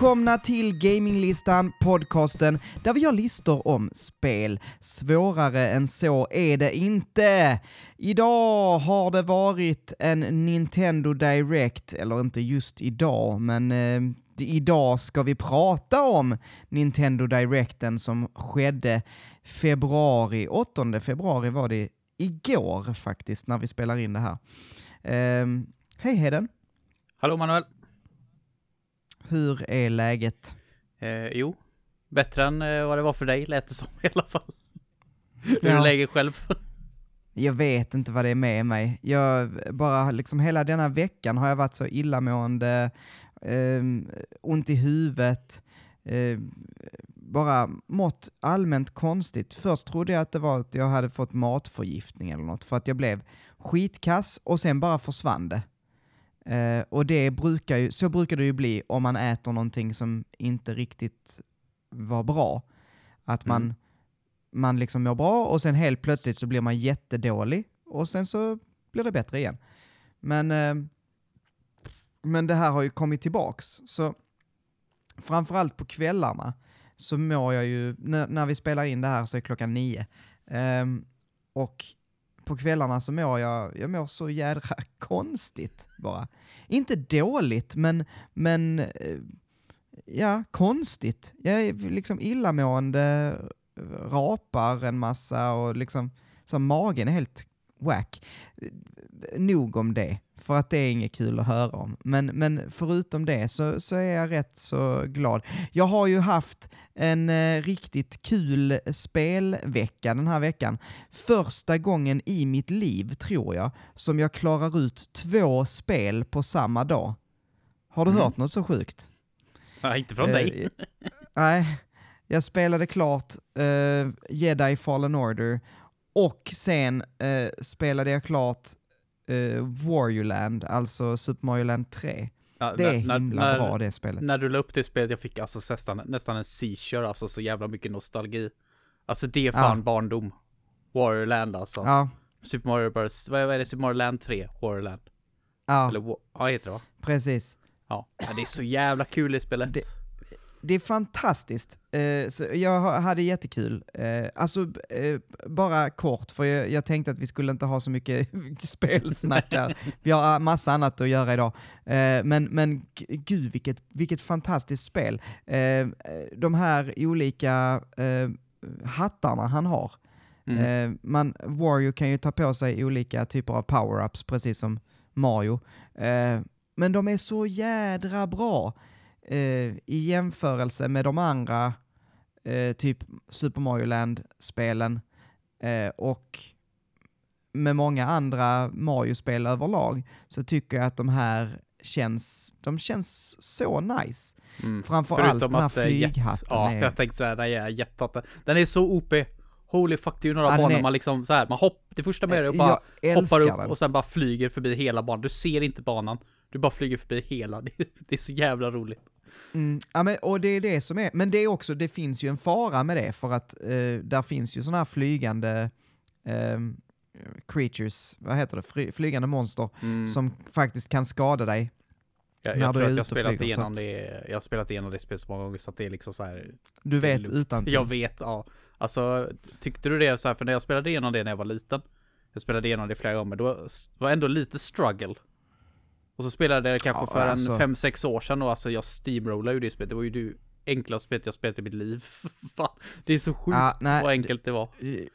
Välkomna till Gaminglistan, podcasten där vi gör listor om spel. Svårare än så är det inte. Idag har det varit en Nintendo Direct, eller inte just idag, men eh, idag ska vi prata om Nintendo Directen som skedde februari, 8 februari var det igår faktiskt, när vi spelar in det här. Eh, hej Heden! Hallå Manuel! Hur är läget? Eh, jo, bättre än eh, vad det var för dig lät det som i alla fall. Hur Ja. är läget själv? Jag vet inte vad det är med mig. Jag bara liksom hela denna veckan har jag varit så illamående, eh, ont i huvudet, eh, bara mått allmänt konstigt. Först trodde jag att det var att jag hade fått matförgiftning eller något, för att jag blev skitkass och sen bara försvann det. Eh, och det brukar ju, så brukar det ju bli om man äter någonting som inte riktigt var bra. Att man, Mm. man liksom mår bra och sen helt plötsligt så blir man jättedålig och sen så blir det bättre igen. Men, eh, men det här har ju kommit tillbaks. Så framförallt på kvällarna så mår jag ju, när, när vi spelar in det här så är klockan nio. Ehm, och på kvällarna så mår jag, jag mår så jädra konstigt bara. Inte dåligt, men, men eh, ja, konstigt. Jag är liksom illamående, rapar en massa och liksom, så magen är helt whack. Nog om det, för att det är inget kul att höra om. Men, men förutom det så, så är jag rätt så glad. Jag har ju haft en eh, riktigt kul spelvecka den här veckan. Första gången i mitt liv, tror jag, som jag klarar ut två spel på samma dag. Har du Mm. hört något så sjukt? Nej, inte från dig. Eh, nej, jag spelade klart eh, Jedi Fallen Order och sen eh, spelade jag klart eh, Warriorland, alltså Super Mario Land 3. Ja, Det är när- himla när, bra det spelet. När du la upp det spelet, jag fick alltså nästan, nästan en seizure, alltså så jävla mycket nostalgi. Alltså det är fan Ja. barndom. Warriorland alltså. Ja, Super Mario Bros. Vad är det? Super Mario Land 3? Warriorland? ja Eller ja, heter det va? precis. Ja. ja, det är så jävla kul i spelet. Det- Det är fantastiskt. Eh, jag ha- hade jättekul. Eh, alltså, eh, bara kort, för jag, jag tänkte att vi skulle inte ha så mycket spelsnack där. Vi har massa annat att göra idag. Eh, men, men gud, vilket, vilket fantastiskt spel. Eh, de här olika eh, hattarna han har. Mm. Man, Wario kan ju ta på sig olika typer av power-ups, precis som Mario. Men de är så jädra bra eh, i jämförelse med de andra, eh, typ Super Mario Land-spelen eh, och med många andra Mario-spel överlag, så tycker jag att de här känns, de känns så nice. Mm. Framförallt den här flyghatten Ja, är- jag tänkte såhär, den är. Den är så OP. Holy fuck, det är ju några den banor är- man liksom så här, man hopp, det första är att bara hoppar upp den. och sen bara flyger förbi hela banan. Du ser inte banan. Du bara flyger förbi hela. Det det är så jävla roligt. Mm, ja, men, och det är det som är, men det är också, det finns ju en fara med det, för att eh, där finns ju sådana här flygande ehm, creatures, vad heter det, Fly, flygande monster, Mm. som faktiskt kan skada dig. jag jag tror att jag spelat igenom att- det. Jag har spelat igenom det spelet så många gånger så att det är liksom så här. Du vet utan Jag vet, ja. Alltså, tyckte du det så här, för när jag spelade igenom det när jag var liten. Jag spelade igenom det flera gånger, då var ändå lite struggle. Och så spelade jag det kanske Ja, för alltså. en fem sex år sedan och alltså jag steamrollade ju det spelet. Det var ju det enklaste spelet jag spelat i mitt liv. Fan, det är så sjukt Ja, nej, vad enkelt det var. Eh,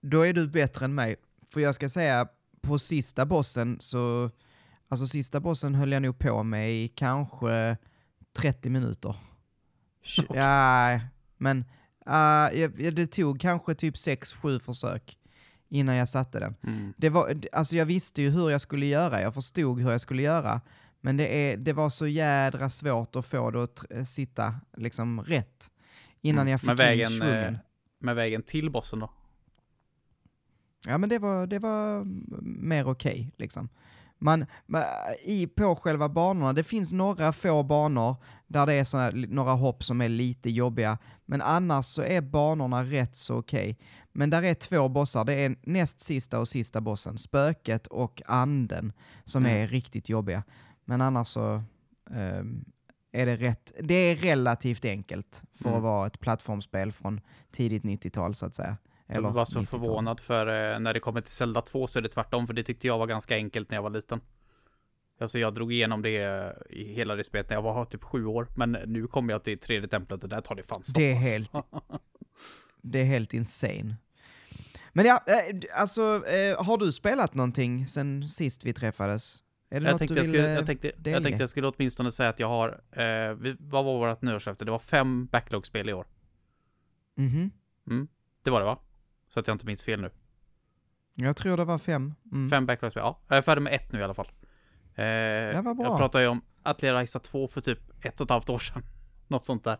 Då är du bättre än mig, för jag ska säga, på sista bossen så, alltså sista bossen höll jag nog på med i kanske 30 minuter. Ja, men uh, det tog kanske typ 6-7 försök innan jag satte den. Mm. Det var, alltså jag visste ju hur jag skulle göra, jag förstod hur jag skulle göra, men det, är, det var så jädra svårt att få det att tr- sitta liksom rätt innan Mm. jag fick Men vägen, in svungen. eh, med vägen till bossen då? Ja men det var, det var mer okej liksom. Man, ma- i, på själva banorna, det finns några få banor där det är såna, några hopp som är lite jobbiga, men annars så är banorna rätt så okej. Men där är två bossar, det är näst sista och sista bossen, spöket och anden, som Mm. är riktigt jobbiga. Men annars så, ehm, är det rätt. Det är relativt enkelt för Mm. att vara ett plattformsspel från tidigt 90-tal så att säga. Jag var så 90-tal. förvånad för eh, när det kommer till Zelda 2 så är det tvärtom, för det tyckte jag var ganska enkelt när jag var liten. Alltså jag drog igenom det eh, i hela det spelet när jag var typ sju år, men nu kommer jag till tredje templet och där tar det fan stopp. Det är alltså. helt- Det är helt insane. Men ja, eh, alltså eh, har du spelat någonting sen sist vi träffades? Är det Jag något tänkte du jag, vill... skulle, eh, jag, tänkte, delge? jag tänkte jag skulle åtminstone säga att jag har, eh, vad var vårt nyårslöfte? Det var fem backlog-spel i år. Mhm. Det var det va? Så att jag inte minns fel nu. Jag tror det var fem. Mm. Fem backlog-spel, ja. Jag är färdig med ett nu i alla fall. Eh, vad bra. Jag pratade ju om Atelier Raisa 2 för typ ett och ett halvt år sedan. Något sånt där.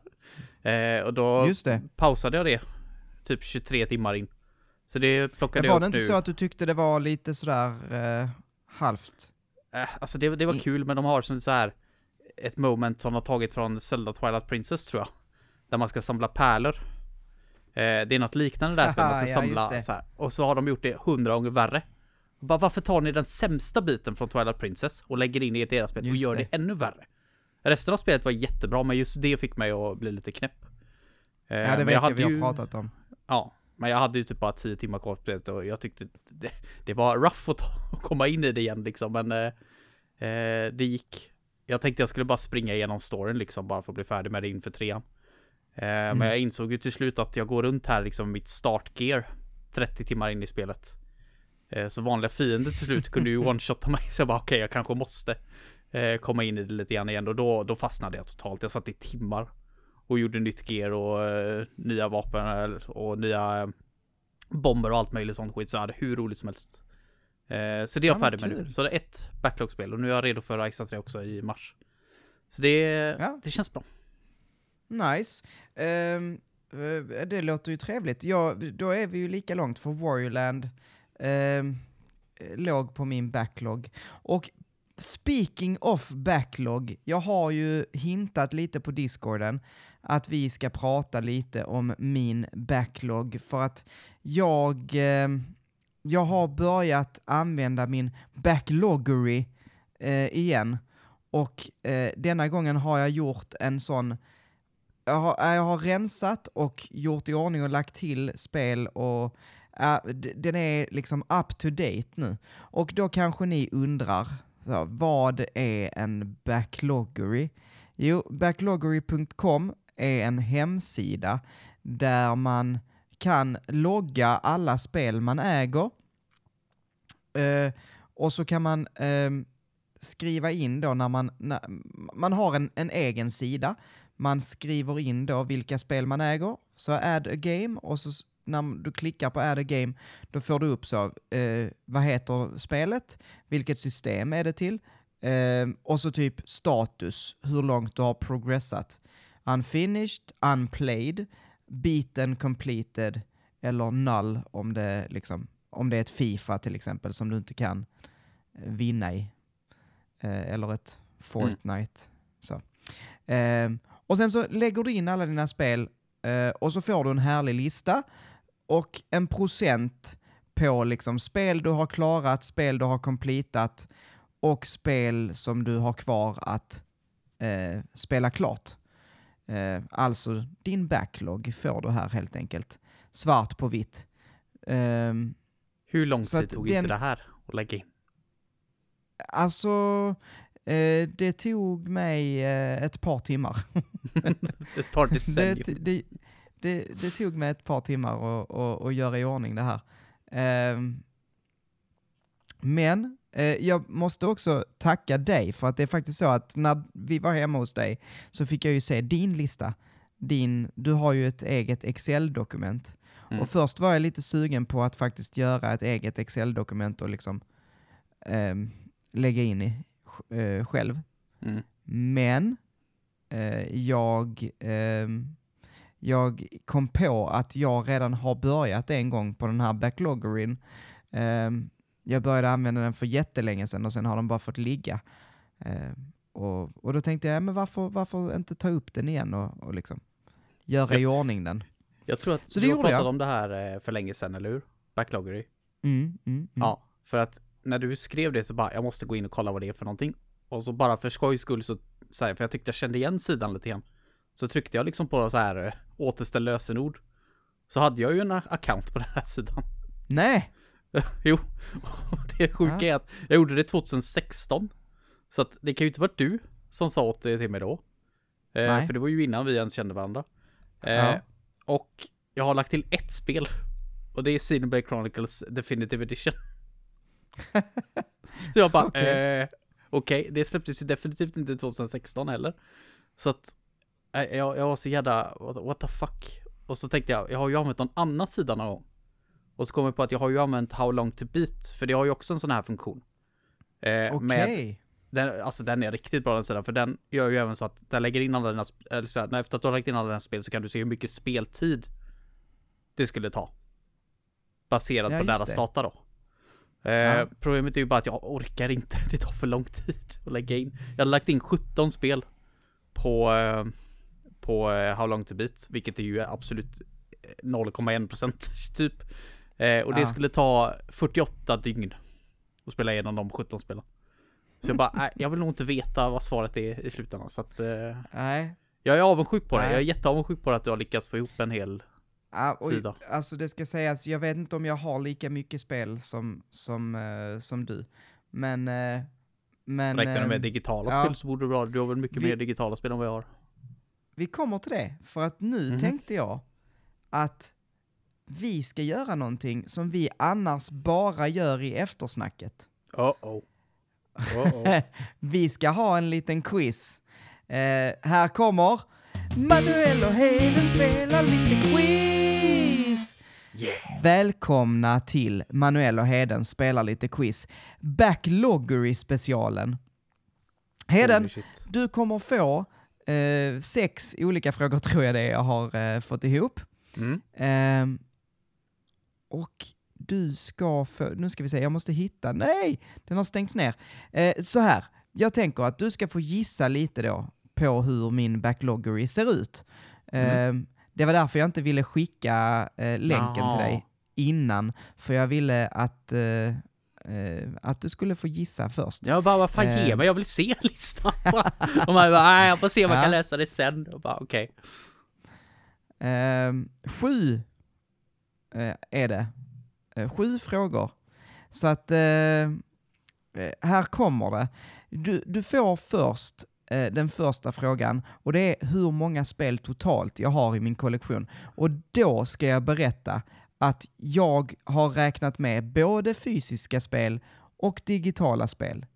Eh, och då Just det. pausade jag det typ 23 timmar in. Så det plockade Men jag var upp det inte nu. så att du tyckte det var lite sådär eh, halvt? Eh, alltså det, det var kul, men de har som så här ett moment som de har tagit från Zelda Twilight Princess tror jag. Där man ska samla pärlor. Eh, det är något liknande där, spelet, man ska Ja, samla så här. Och så har de gjort det hundra gånger värre. Bara, varför tar ni den sämsta biten från Twilight Princess och lägger in i ett deras spel och Just gör det. det. ännu värre? Resten av spelet var jättebra, men just det fick mig att bli lite knäpp. Eh, Ja, det men vet jag, hade vi har ju- pratat om. Ja, men jag hade ju typ bara 10 timmar kvar på spelet och jag tyckte det, det var rough att, ta, att komma in i det igen liksom, men eh, eh, det gick. Jag tänkte jag skulle bara springa igenom storyn liksom, bara för att bli färdig med det inför trean. Eh, Mm. Men jag insåg ju till slut att jag går runt här liksom mitt startgear 30 timmar in i spelet. Eh, så vanliga fiender till slut kunde ju one-shotta mig, så jag bara okej, jag kanske måste eh, komma in i det lite grann igen och då, då fastnade jag totalt. Jag satt i timmar och gjorde nytt gear och eh, nya vapen eh, och nya eh, bomber och allt möjligt sånt skit. Så jag hade hur roligt som helst. Eh, så det är jag Ja, färdig med nu. kul. Så det är ett backlog-spel och nu är jag redo för Ice 3 också i mars. Så det, Ja. det känns bra. Nice. Eh, det låter ju trevligt. Ja, då är vi ju lika långt för Warriorland um, låg på min backlog. Och speaking of backlog, jag har ju hintat lite på discorden att vi ska prata lite om min backlog för att jag, eh, jag har börjat använda min backloggery eh, igen. Och eh, denna gången har jag gjort en sån jag har, jag har rensat och gjort i ordning och lagt till spel och Uh, den är liksom up to date nu. Och då kanske ni undrar, så, vad är en backloggery? Jo, backloggery.com är en hemsida där man kan logga alla spel man äger. Eh, och så kan man eh, skriva in då när man, när, man har en, en egen sida man skriver in då vilka spel man äger, så add a game och så när du klickar på add a game då får du upp så, eh, vad heter spelet, vilket system är det till eh, och så typ status, hur långt du har progressat. Unfinished, unplayed, beaten, completed eller null om det, liksom, om det är ett Fifa till exempel som du inte kan eh, vinna i. Eh, eller ett Fortnite. Så. Eh, och sen så lägger du in alla dina spel eh, och så får du en härlig lista och en procent på liksom spel du har klarat, spel du har completat och spel som du har kvar att eh, spela klart. Eh, alltså din backlog får du här helt enkelt. Svart på vitt. Ehm, Hur lång tid tog den- inte det här att lägga in? alltså, eh, det tog mig eh, ett par timmar. Det tar det, decennium. t- det, det, det tog mig ett par timmar att, göra i ordning det här. Ehm, men eh, jag måste också tacka dig för att det är faktiskt så att när vi var hemma hos dig så fick jag ju se din lista. Din, du har ju ett eget Excel-dokument. Mm. Och först var jag lite sugen på att faktiskt göra ett eget Excel-dokument och liksom ehm, lägga in i eh, själv. Mm. Men eh, jag, ehm, jag kom på att jag redan har börjat en gång på den här backloggerin. Ehm, jag började använda den för jättelänge sedan och sen har den bara fått ligga. Ehm, och, och då tänkte jag, men varför, varför inte ta upp den igen och, och liksom göra i ordning den? Jag tror att Så du pratat jag. om det här eh, för länge sedan, eller hur? Backloggery. Mm, mm, mm. Ja, för att när du skrev det så bara, jag måste gå in och kolla vad det är för någonting. Och så bara för skojs skull så så här, för jag tyckte jag kände igen sidan lite grann. Så tryckte jag liksom på så här eh, återställ lösenord. Så hade jag ju en account på den här sidan. Nej! jo, det sjuka är att jag gjorde det 2016. Så att det kan ju inte varit du som sa åt det till mig då. Eh, för det var ju innan vi ens kände varandra. Eh, Ja. Och jag har lagt till ett spel. Och det är Xenoblade Chronicles Definitive Edition. så jag bara, Okej. eh, okej, det släpptes ju definitivt inte 2016 heller. Så att eh, jag, jag var så jävla, what, what the fuck. Och så tänkte jag, jag har ju använt någon annan sida någon gång. Och så kom jag på att jag har ju använt How long to beat, för det har ju också en sån här funktion. Eh, Okej. med- den, alltså den är riktigt bra den sidan, för den gör ju även så att den lägger in alla dina, eller så här, efter att du har lagt in alla dina spel så kan du se hur mycket speltid det skulle ta. Baserat Ja, på deras det. data då. Eh, Ja. Problemet är ju bara att jag orkar inte, det tar för lång tid att lägga in. Jag hade lagt in 17 spel på, eh, på eh, How long to beat, vilket är ju absolut 0,1% typ. Eh, och det Ja. skulle ta 48 dygn att spela igenom de 17 spelen. Så jag bara, nej, jag vill nog inte veta vad svaret är i slutändan. Så att, eh, Nej. jag är avundsjuk på det. Nej. Jag är jätteavundsjuk på att du har lyckats få ihop en hel... Ah, och, Sida. alltså det ska sägas, jag vet inte om jag har lika mycket spel som, som, eh, som du. Men... men Räknar du med digitala ja. spel så borde du ha, du har väl mycket Vi- mer digitala spel än vad jag har. vi kommer till det, för att nu Mhm. tänkte jag att vi ska göra någonting som vi annars bara gör i eftersnacket. Oh oh. Oh oh. vi ska ha en liten quiz. Eh, här kommer Manuel och Heden spelar lite quiz! Yeah. Välkomna till Manuel och Heden spelar lite quiz. Backloggery-specialen. Heden, shit. du kommer få eh, sex olika frågor tror jag det är jag har eh, fått ihop. Mm. Ehm, och du ska få, nu ska vi se, jag måste hitta, nej, den har stängts ner. Eh, så här, jag tänker att du ska få gissa lite då på hur min backloggery ser ut. Ehm, det var därför jag inte ville skicka eh, länken Jaha. till dig innan, för jag ville att, eh, eh, att du skulle få gissa först. Jag bara, vad fan ge Eh. mig, jag vill se listan. Och man bara, nej jag får se om jag Ja. kan läsa det sen. Och bara, okej. Ehm, sju eh, är det. Eh, sju frågor. Så att eh, eh, här kommer det. Du, du får först eh, den första frågan och det är hur många spel totalt jag har i min kollektion. Och då ska jag berätta att jag har räknat med både fysiska spel och digitala spel.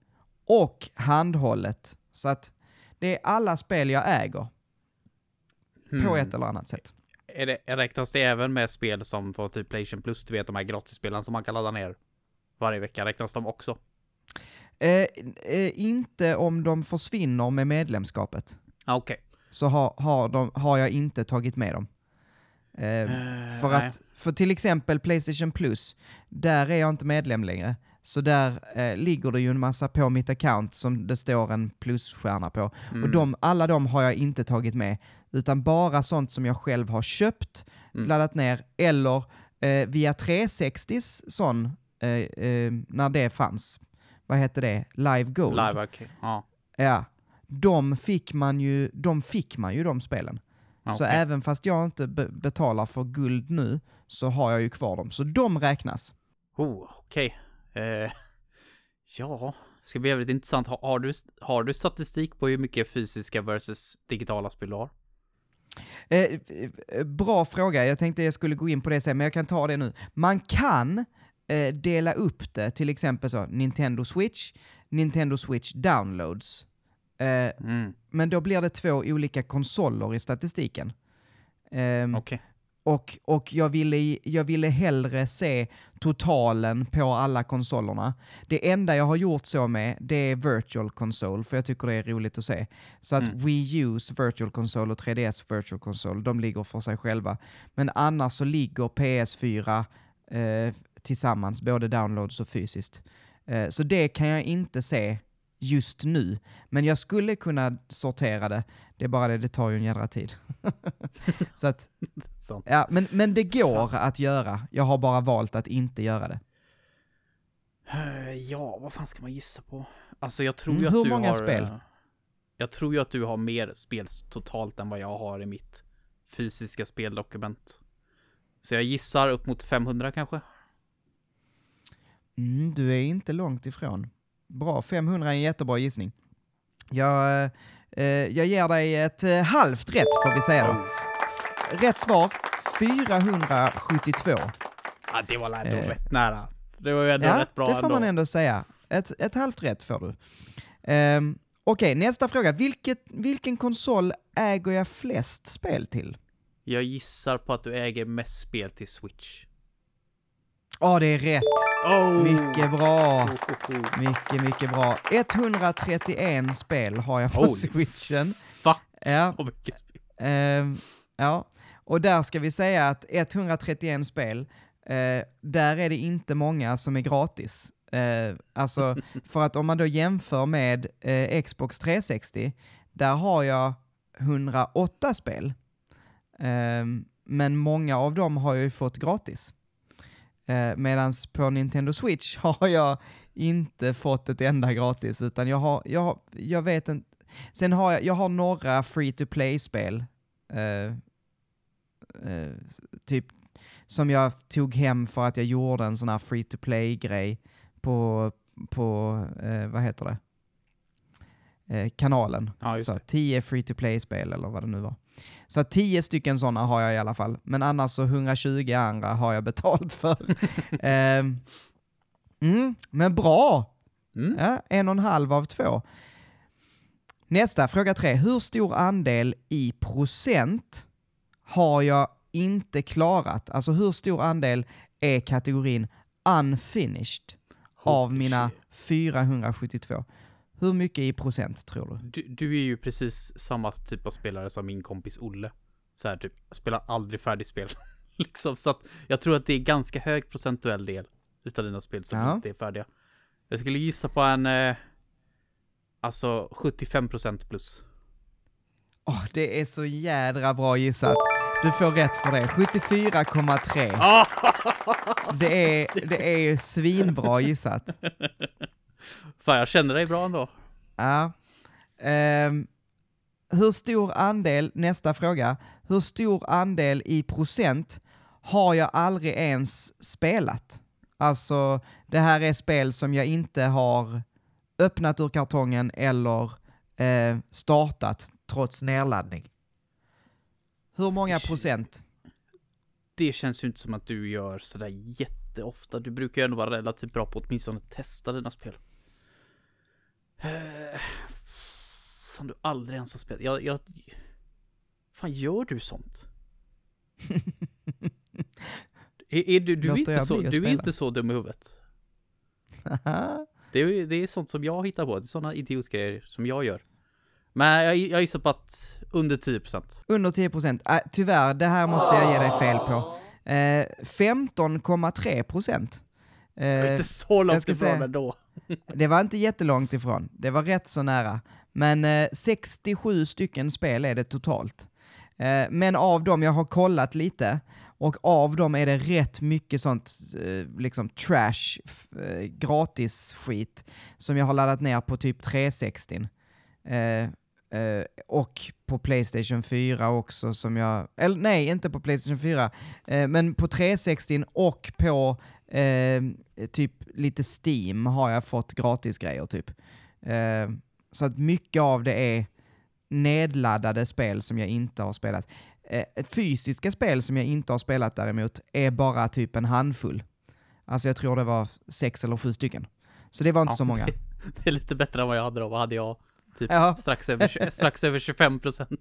Och handhållet. Så att det är alla spel jag äger på Hmm. ett eller annat sätt. Är det, räknas det även med spel som får typ Playstation Plus, du vet de här gratisspelen som man kan ladda ner varje vecka, räknas de också? Eh, eh, inte om de försvinner med medlemskapet. Ah, okej. Så har, har, de, har jag inte tagit med dem. Eh, Eh, för, nej. att, för till exempel Playstation Plus, där är jag inte medlem längre. Så där eh, ligger det ju en massa på mitt account som det står en plusstjärna på. Och Mm. de, alla de har jag inte tagit med, utan bara sånt som jag själv har köpt, Mm. laddat ner, eller eh, via 360s sån, eh, eh, när det fanns. Vad hette det? Live Gold. Live, okej. Ja. Ja. De fick man ju, de fick man ju de spelen. Ja, Så även fast jag inte be- betalar för guld nu, så har jag ju kvar dem. Så de räknas. Oh, okej. Eh, ja, ska bli jävligt intressant. Har, har, du, har du statistik på hur mycket fysiska versus digitala spel du har? Eh, eh, bra fråga, jag tänkte jag skulle gå in på det sen, men jag kan ta det nu. Man kan eh, dela upp det, till exempel så, Nintendo Switch, Nintendo Switch Downloads. Eh, Mm, men då blir det två olika konsoler i statistiken. Ehm, okej. Och, och jag, ville, jag ville hellre se totalen på alla konsolerna. Det enda jag har gjort så med, det är Virtual Console, för jag tycker det är roligt att se. Så att Mm. Wii U's Virtual Console och 3DS Virtual Console, de ligger för sig själva. Men annars så ligger PS4 eh, tillsammans, både downloads och fysiskt. Eh, så det kan jag inte se just nu. Men jag skulle kunna sortera det, det är bara det, det tar ju en jädra tid. så att. Ja, men, men det går att göra. Jag har bara valt att inte göra det. Eh, Ja, vad fan ska man gissa på? Alltså jag tror Mm, ju att hur du många har... spel? eh, Jag tror ju att du har mer spel totalt än vad jag har i mitt fysiska speldokument. Så jag gissar upp mot 500 kanske. Mm, du är inte långt ifrån. Bra, 500 är en jättebra gissning. Jag, eh, jag ger dig ett eh, halvt rätt får vi säga då. Rätt svar, 472. Ja, det var ändå Eh. rätt nära. Det var ju ändå Ja, rätt bra det får ändå. man ändå säga. Ett, ett halvt rätt får du. Ehm, Okej, nästa fråga. Vilket, vilken konsol äger jag flest spel till? Jag gissar på att du äger mest spel till Switch. Ja, det är rätt. Oh! Mycket bra. Oh, oh, oh. Mycket, mycket bra. 131 spel har jag på Holy switchen. Fuck Ja, spel. ehm, ja, och där ska vi säga att 131 spel, eh, där är det inte många som är gratis. Eh, alltså, för att om man då jämför med eh, Xbox 360, där har jag 108 spel. Ehm, men många av dem har jag ju fått gratis. Eh, Medan på Nintendo Switch har jag inte fått ett enda gratis, utan jag har, jag, jag vet inte. Sen har jag, jag har några free to play-spel, eh, eh, typ som jag tog hem för att jag gjorde en sån här free to play-grej på, på eh, vad heter det, eh, kanalen. Ja, Så det. 10 free to play-spel eller vad det nu var. Så att 10 stycken sådana har jag i alla fall, men annars så 120 andra har jag betalt för. Ehm, mm, men bra! Mm. Ja, en och en halv av två. Nästa, fråga tre. Hur stor andel i procent har jag inte klarat? Alltså hur stor andel är kategorin unfinished av Holy mina shit. 472? Hur mycket i procent tror du? Du, du är ju precis samma typ av spelare som min kompis Olle. Så här typ, spelar aldrig färdigt spel. liksom, så att jag tror att det är ganska hög procentuell del utav dina spel som Ja. inte är färdiga. Jag skulle gissa på en, eh, alltså 75% plus. Åh, det är så jädra bra gissat. Du får rätt för det. 74,3. Ah! Det är, det är ju svinbra gissat. Fan, jag känner dig bra ändå. Ja. Ehm, hur stor andel, nästa fråga, hur stor andel i procent har jag aldrig ens spelat? Alltså, det här är spel som jag inte har öppnat ur kartongen eller eh, startat trots nedladdning. Hur många procent? Det känns ju inte som att du gör sådär jätteofta. Du brukar ju ändå vara relativt bra på att åtminstone testa dina spel. Eh, Som du aldrig ens har spelat. Jag, jag... Fan, gör du sånt? är, är du, du, är inte så, du är inte så dum i huvudet. Det är, det är sånt som jag hittar på. Det är såna idiotgrejer som jag gör. Men jag, jag gissar på att under 10%. Under 10 procent. Äh, tyvärr, det här måste jag ge dig fel på. Eh, 15,3 procent. Jag är Eh, inte så långt ifrån ändå det var inte jättelångt ifrån. Det var rätt så nära. Men eh, 67 stycken spel är det totalt. Eh, men av dem, jag har kollat lite, och av dem är det rätt mycket sånt eh, liksom trash, eh, gratis skit som jag har laddat ner på typ 360. Eh, eh, och på Playstation 4 också som jag, eller nej, inte på Playstation 4, eh, men på 360 och på eh, typ lite Steam har jag fått gratis grejer typ. Eh, så att mycket av det är nedladdade spel som jag inte har spelat. Eh, fysiska spel som jag inte har spelat däremot är bara typ en handfull. Alltså jag tror det var sex eller sju stycken. Så det var inte Ja, så många. Det, det är lite bättre än vad jag hade då. Vad hade jag? Typ Ja. strax, över, strax över 25%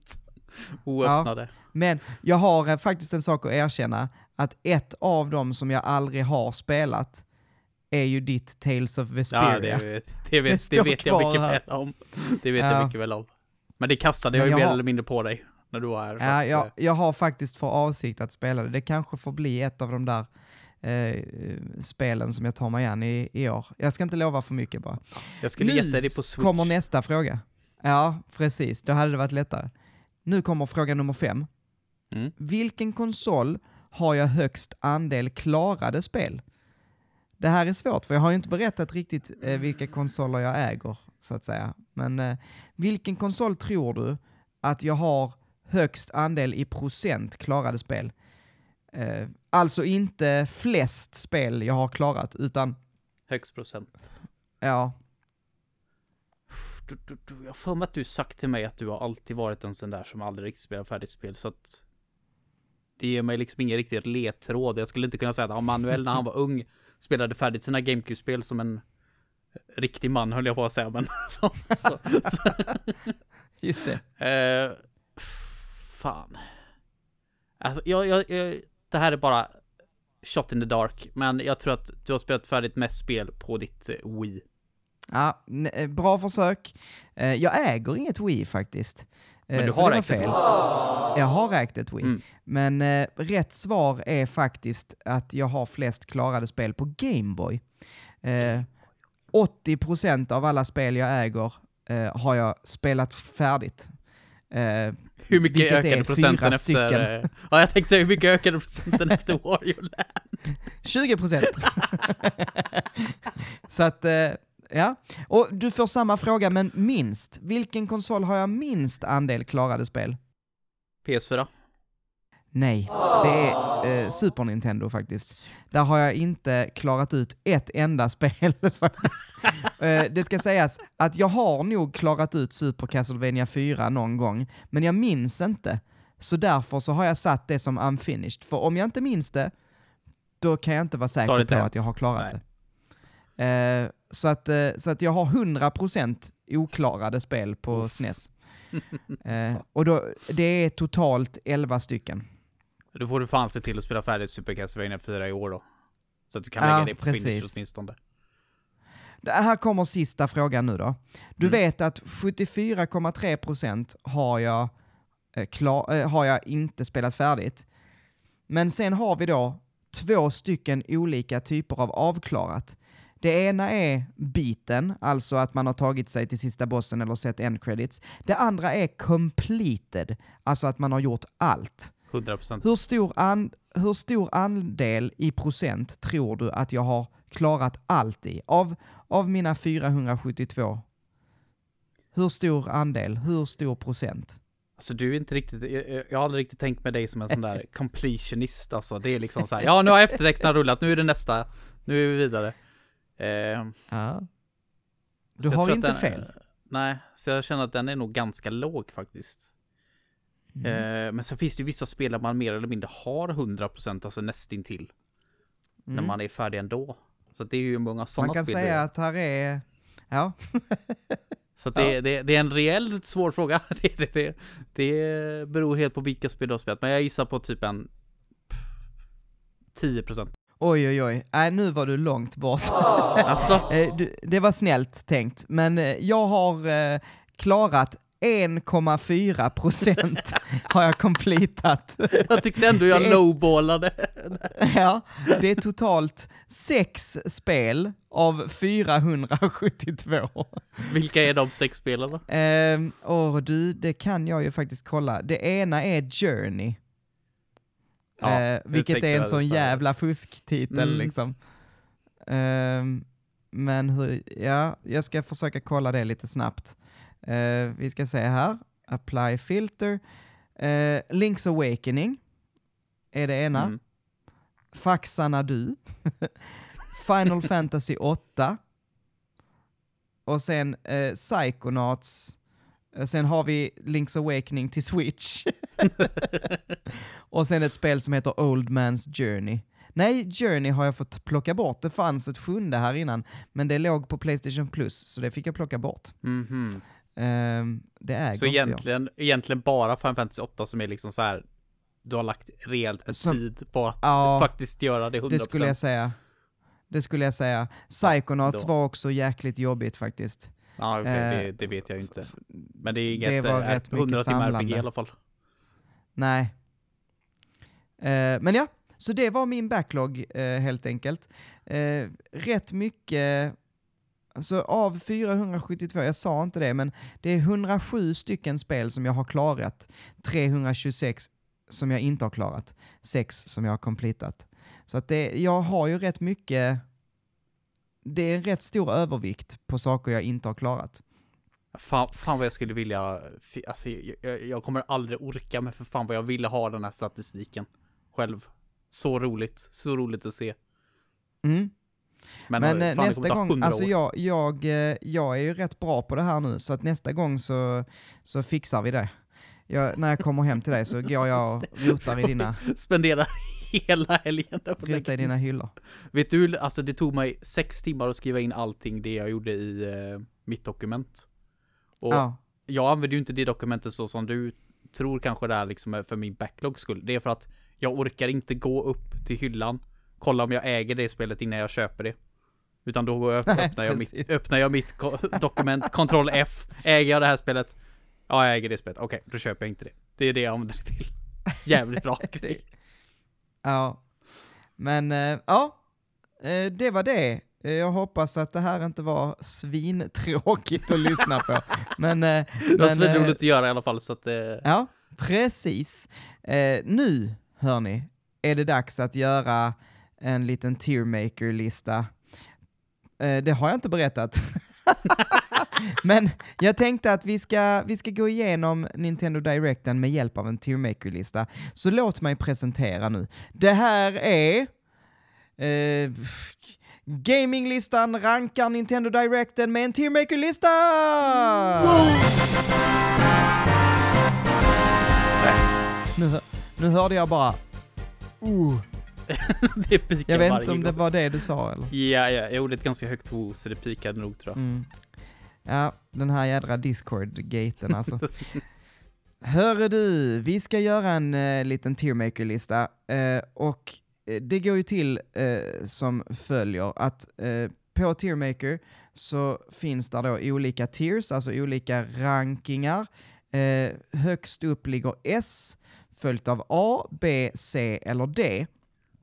oöppnade. Men jag har eh, faktiskt en sak att erkänna, att ett av dem som jag aldrig har spelat är ju ditt Tales of Ja, Vesperia. det, vet- det, vet, står det vet jag mycket här. väl om. Det vet Ja. jag mycket väl om. Men det kastade Men jag ju jag mer har- eller mindre på dig när du var här. Ja, jag, eh, jag har faktiskt för avsikt att spela det. Det kanske får bli ett av de där eh, spelen som jag tar mig an i, i år. Jag ska inte lova för mycket bara. Jag skulle nu dig på Switch. kommer nästa fråga. Ja, precis. Då hade det varit lättare. Nu kommer fråga nummer fem. Mm. Vilken konsol har jag högst andel klarade spel? det här är svårt, för jag har ju inte berättat riktigt eh, vilka konsoler jag äger, så att säga. Men eh, vilken konsol tror du att jag har högst andel i procent klarade spel? Eh, alltså inte flest spel jag har klarat, utan Högst procent. ja, Du, du, du, jag har för mig att du sagt till mig att du har alltid varit en sån där som aldrig riktigt spelar färdigt spel, så att det ger mig liksom ingen riktig ledtråd. Jag skulle inte kunna säga att Manuel när han var ung spelade färdigt sina GameCube-spel som en riktig man höll jag på att säga, men så, så, så, just det. Eh, fan. Alltså, jag, jag, jag, det här är bara shot in the dark, men jag tror att du har spelat färdigt mest spel på ditt eh, Wii. Ja, eh, bra försök. Jag äger inget Wii faktiskt. Eh, Men du så har det var fel. Jag har ägt ett Wii. Mm. Men eh, rätt svar är faktiskt att jag har flest klarade spel på Gameboy. Eh, 80% av alla spel jag äger eh, har jag spelat färdigt. Eh, Hur mycket ökade procenten efter... stycken. eh, Ja, jag tänkte säga hur mycket ökade procenten efter Wario Land? 20%! Så att, eh, ja. Och du får samma fråga, men minst. Vilken konsol har jag minst andel klarade spel? PS4. Nej, det är eh, Super Nintendo faktiskt. Där har jag inte klarat ut ett enda spel. eh, det ska sägas att jag har nog klarat ut Super Castlevania 4 någon gång, men jag minns inte. Så därför så har jag satt det som unfinished. För om jag inte minns det, då kan jag inte vara säker på hänt. att jag har klarat Nej. det. Eh, så, att, eh, så att jag har 100% oklarade spel på SNES. Eh, och då, det är totalt 11 stycken. Då får du fan se till att spela färdigt Super Castlevania 4 i år då. Så att du kan Ja, lägga det på precis. finish åtminstone. Det här kommer sista frågan nu då. Du Mm. vet att 74,3% har jag, eh, klar, eh, har jag inte spelat färdigt. Men sen har vi då två stycken olika typer av avklarat. Det ena är biten, alltså att man har tagit sig till sista bossen eller sett end credits. Det andra är completed, alltså att man har gjort allt. 100%. Hur stor, an, hur stor andel i procent tror du att jag har klarat allt i? Av, av mina 472, hur stor andel, hur stor procent? Alltså du är inte riktigt, jag, jag har aldrig riktigt tänkt med dig som en sån där completionist alltså. Det är liksom så här, ja nu har eftertexterna rullat, nu är det nästa, nu är vi vidare. Eh, Ja. Du har inte den- fel. Nej, så jag känner att den är nog ganska låg faktiskt. Mm. Eh, men sen finns det ju vissa spel där man mer eller mindre har 100% alltså nästintill. När Mm. man är färdig ändå. Så det är ju många sådana Man kan spel. säga att här är, ja, Så det, Ja. det, det är en reellt svår fråga. Det, det, det, det beror helt på vilka spel du har spelat. Men jag gissar på typ en pff, 10%. Oj oj oj, nej nu var du långt bort. Alltså, Eh, det var snällt tänkt, men eh, jag har eh, klarat 1,4 procent har jag completat. jag tyckte ändå jag lowballade. Ja, det är totalt sex spel av 472. Vilka är de sex spelen då? Ehm, och du, det kan jag ju faktiskt kolla. Det ena är Journey. Ja, Eh, vilket är en sån jävla fusktitel Mm. liksom. Ehm, men hur, ja, jag ska försöka kolla det lite snabbt. Eh, vi ska se här. Apply filter. Eh, Link's Awakening är det ena. Mm. Faxarna du. Final Fantasy 8. Och sen eh, Psychonauts. Eh, Sen har vi Link's Awakening till Switch. och sen ett spel som heter Old Man's Journey. Nej, Journey har jag fått plocka bort. Det fanns ett sjunde här innan, men det låg på Playstation Plus, så det fick jag plocka bort. Mhm. Ehm, det äger Så inte jag. egentligen, egentligen bara Final Fantasy 8 som är liksom så här. Du har lagt rejält med Som- tid på att Ja, faktiskt göra det 100%. Det skulle jag säga. Det skulle jag säga. Psychonauts då. var också jäkligt jobbigt faktiskt. Ja, okej, Eh, det, det vet jag ju inte. Men det är det inget var eh, rätt 100 mycket timmar RPG i alla fall. Nej. Eh, men ja, så det var min backlog eh, helt enkelt. Eh, rätt mycket, alltså av 472, jag sa inte det, men det är 107 stycken spel som jag har klarat, 326 som jag inte har klarat, 6 som jag har completat. Så att det, jag har ju rätt mycket det är en rätt stor övervikt på saker jag inte har klarat. Fan, fan vad jag skulle vilja, alltså jag, jag, kommer aldrig orka men för fan vad jag ville ha den här statistiken själv. Så roligt, så roligt att se. Mm. Men, Men fan, eh, nästa gång, 100 alltså jag, jag, eh, jag är ju rätt bra på det här nu, så att nästa gång så, så fixar vi det. Jag, när jag kommer hem till dig så går jag och rotar i dina, Spenderar hela helgen där på rotar i dina hyllor. Vet du, alltså det tog mig sex timmar att skriva in allting det jag gjorde i eh, mitt dokument. Och Ja, jag använder ju inte det dokumentet så som du tror kanske det är liksom är för min backlogs skull. Det är för att jag orkar inte gå upp till hyllan, kolla om jag äger det spelet innan jag köper det. Utan då öppnar, jag mitt, öppnar jag mitt dokument, Ctrl F, äger jag det här spelet? Ja, jag äger det spelet. Okej, då köper jag inte det. Det är det jag använder det till. Jävligt bra grej. Ja. Men eh, ja, eh, det var det. Eh, Jag hoppas att det här inte var svintråkigt att lyssna på. Men, Det var svinroligt att göra i alla fall så att Ja, precis. Nu, hörni, är det dags att göra en liten tiermaker-lista. Eh, det har jag inte berättat. Men jag tänkte att vi ska, vi ska gå igenom Nintendo Directen med hjälp av en tiermaker-lista. Så låt mig presentera nu. Det här är... Eh, Gaminglistan rankar Nintendo Directen med en tiermaker-lista! Nu, nu hörde jag bara... Uh, det jag vet inte om det gång. var det du sa eller? Ja, ja, jag gjorde ett ganska högt oh, så det pikade nog tror jag. Mm. Ja, den här jädra Discord-gaten alltså. Hörru du, vi ska göra en uh, liten tiermaker-lista eh, och eh, det går ju till eh, som följer att eh, på tiermaker så finns där då olika tiers, alltså olika rankingar. Eh, högst upp ligger S, följt av A, B, C eller D.